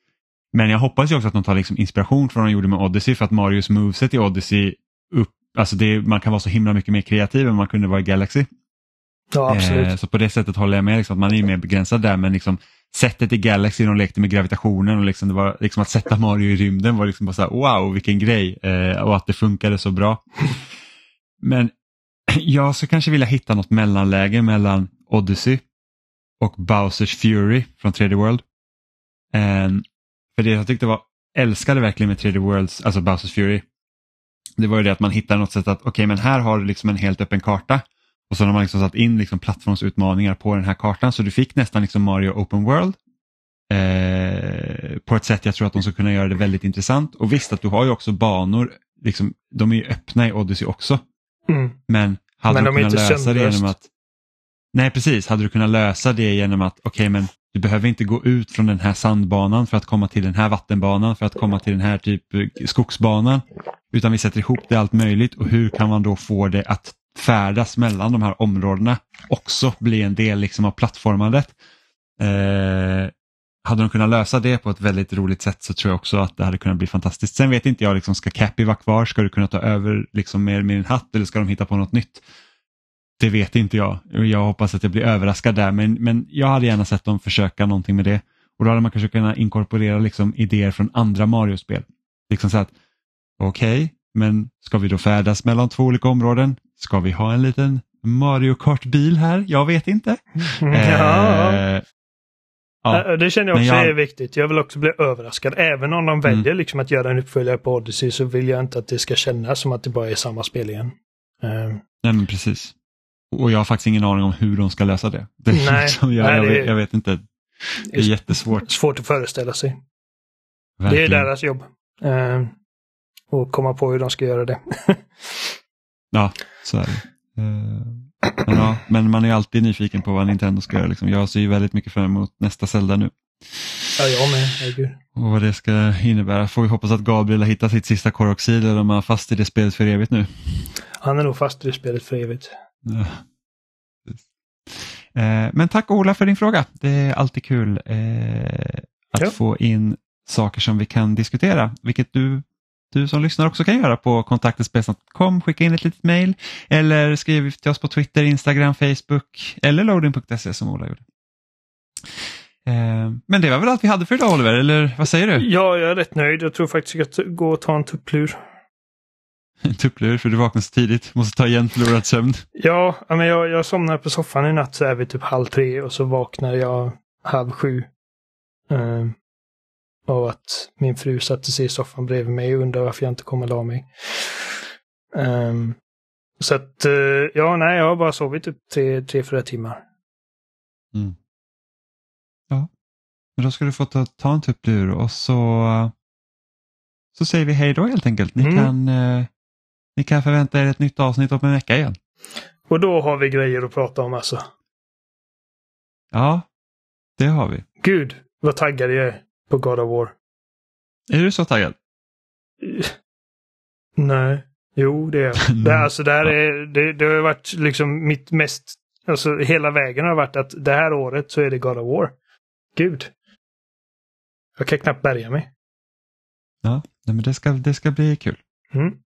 men jag hoppas ju också att de tar liksom inspiration från vad de gjorde med Odyssey för att Marios moveset i Odyssey upp, alltså det, man kan vara så himla mycket mer kreativ än man kunde vara i Galaxy. Ja, absolut. Eh, så på det sättet håller jag med, liksom, att man är mer begränsad där men liksom sättet i Galaxy de lekte med gravitationen och liksom, det var, liksom att sätta Mario i rymden var liksom bara så här, wow vilken grej eh, och att det funkade så bra. Men <clears throat> jag skulle kanske vilja hitta något mellanläge mellan Odyssey och Bowsers Fury från 3D World. Eh, för det jag tyckte var, älskade verkligen med 3D Worlds, alltså Bowsers Fury, det var ju det att man hittar något sätt att okej okay, men här har du liksom en helt öppen karta. Och så har man liksom satt in liksom plattformsutmaningar på den här kartan. Så du fick nästan liksom Mario Open World eh, på ett sätt jag tror att de ska kunna göra det väldigt intressant. Och visst att du har ju också banor, liksom, de är ju öppna i Odyssey också. Mm. Men hade men du kunnat lösa det genom att Nej precis, hade du kunnat lösa det genom att okej okay, men du behöver inte gå ut från den här sandbanan för att komma till den här vattenbanan för att komma till den här typ eh, skogsbanan. Utan vi sätter ihop det allt möjligt och hur kan man då få det att färdas mellan de här områdena också bli en del liksom av plattformandet. Eh, hade de kunnat lösa det på ett väldigt roligt sätt så tror jag också att det hade kunnat bli fantastiskt. Sen vet inte jag, liksom, ska Cappy vara kvar? Ska du kunna ta över liksom, med, med din hatt eller ska de hitta på något nytt? Det vet inte jag. Jag hoppas att jag blir överraskad där men, men jag hade gärna sett dem försöka någonting med det. Och då hade man kanske kunnat inkorporera liksom, idéer från andra Mario-spel. Liksom så att, okej, okay, men ska vi då färdas mellan två olika områden? Ska vi ha en liten Mario Kart-bil här? Jag vet inte. <laughs> Ja. Eh, ja. Det känner jag också jag... är viktigt. Jag vill också bli överraskad. Även om de väljer mm. liksom att göra en uppföljare på Odyssey så vill jag inte att det ska kännas som att det bara är samma spel igen. Uh. Nej men precis. Och jag har faktiskt ingen aning om hur de ska lösa det. det nej, liksom, jag, nej, jag, vet, jag, vet, inte. Det är, jättesvårt. Svårt att föreställa sig. Verkligen. Det är deras jobb. Uh, och komma på hur de ska göra det. <laughs> ja, så är det. Uh, men, ja, men man är alltid nyfiken på vad Nintendo ska göra. Liksom. Jag ser ju väldigt mycket fram emot nästa Zelda nu. Ja, jag med. Herregud. Och vad det ska innebära. Får vi hoppas att Gabriel har hittat sitt sista koroxid eller om han är fast i det spelet för evigt nu. Han är nog fast i det spelet för evigt. Eh, men tack Ola för din fråga. Det är alltid kul eh, att ja. få in saker som vi kan diskutera, vilket du, du som lyssnar också kan göra på kontaktespelsnack.com. Skicka in ett litet mail eller skriv till oss på Twitter, Instagram, Facebook eller loading.se som Ola gjorde. Eh, Men det var väl allt vi hade för idag Oliver, eller vad säger du? Ja, jag är rätt nöjd. Jag tror faktiskt jag ska gå och ta en tupplur. Tupplur för du vaknade så tidigt, måste ta igen förlorad sömn. Ja, ja, men jag, jag somnade på soffan i natt så här vid typ halv tre och så vaknade jag halv sju. Um, av att min fru satte sig i soffan bredvid mig och undrade varför jag inte kom och la mig. Ehm, så att, eh, ja, nej, jag har bara sovit typ tre, tre fyra timmar. Men då ska du få ta, ta en tupplur och så, så säger vi hej då helt enkelt. Ni, Mm. kan, eh, ni kan förvänta er ett nytt avsnitt om en vecka igen. Och då har vi grejer att prata om alltså. Ja, det har vi. Gud, vad taggad jag är på God of War. Är du så taggad? <laughs> Nej, jo det är jag. <laughs> Det, alltså, det, här är, det, det har varit liksom mitt mest, alltså hela vägen har varit att det här året så är det God of War. Gud. Jag kan knappt bärga mig. Ja, men det ska, det ska bli kul. Mm.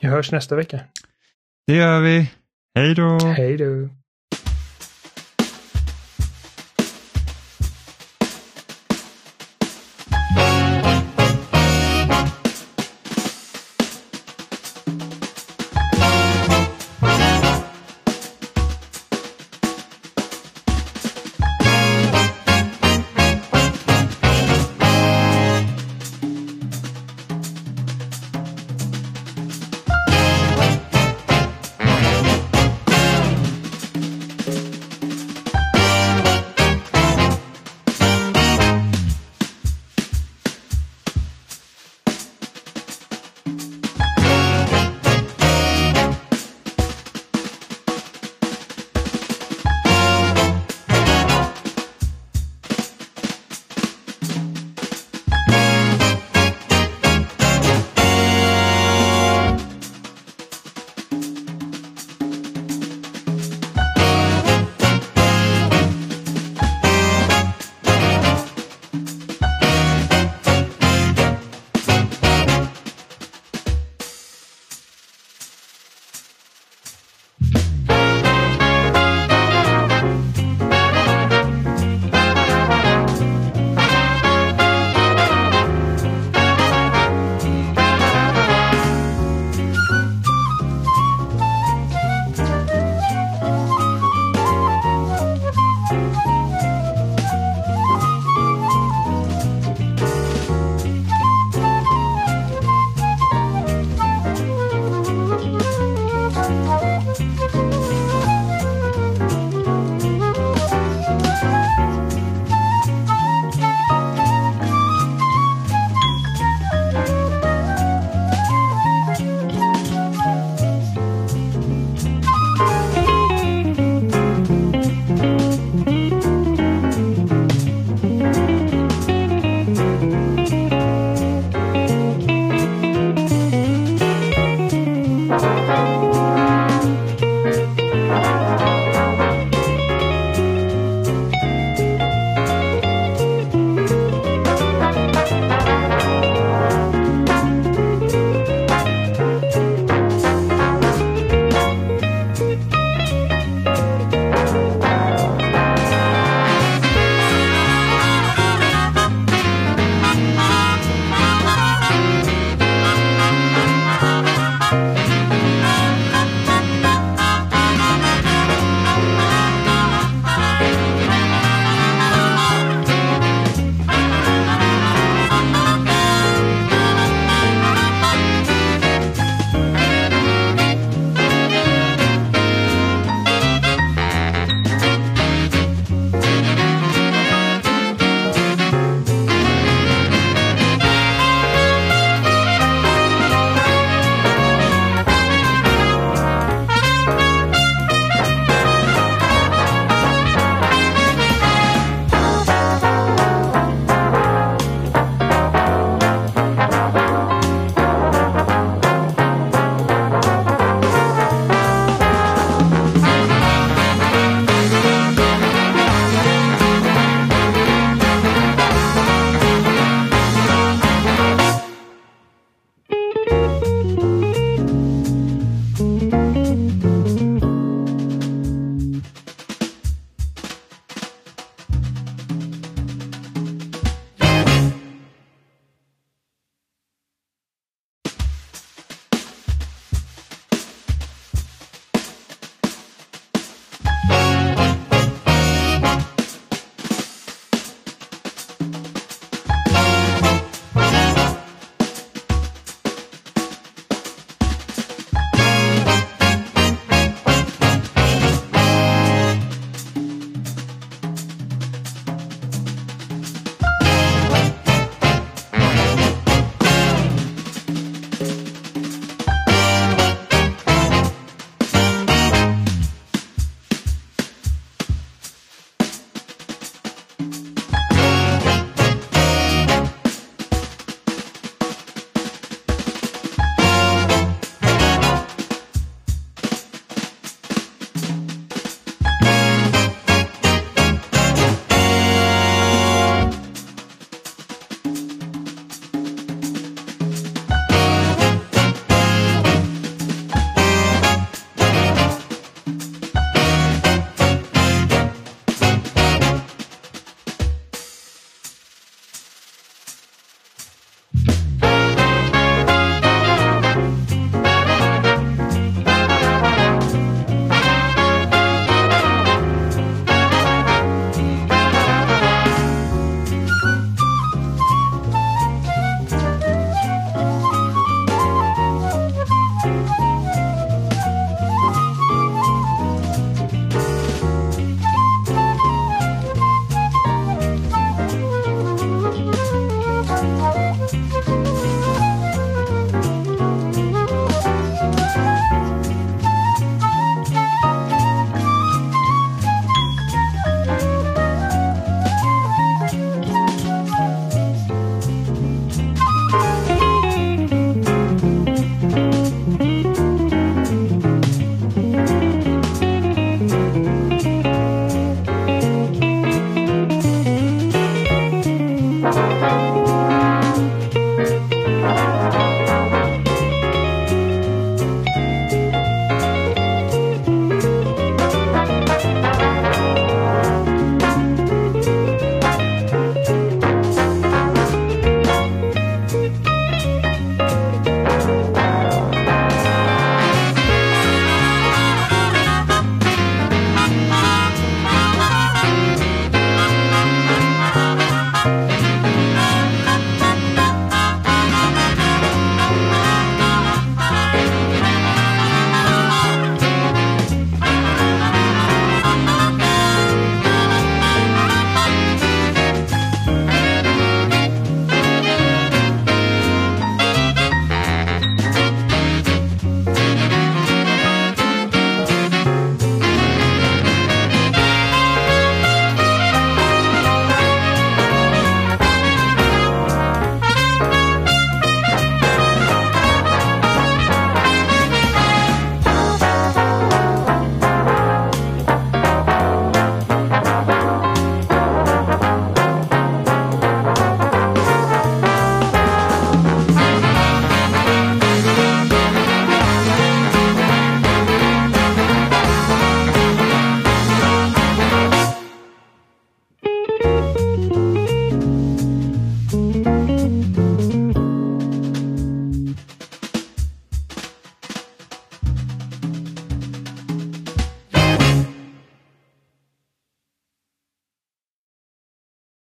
Jag hörs nästa vecka. Det gör vi. Hej då! Hej då.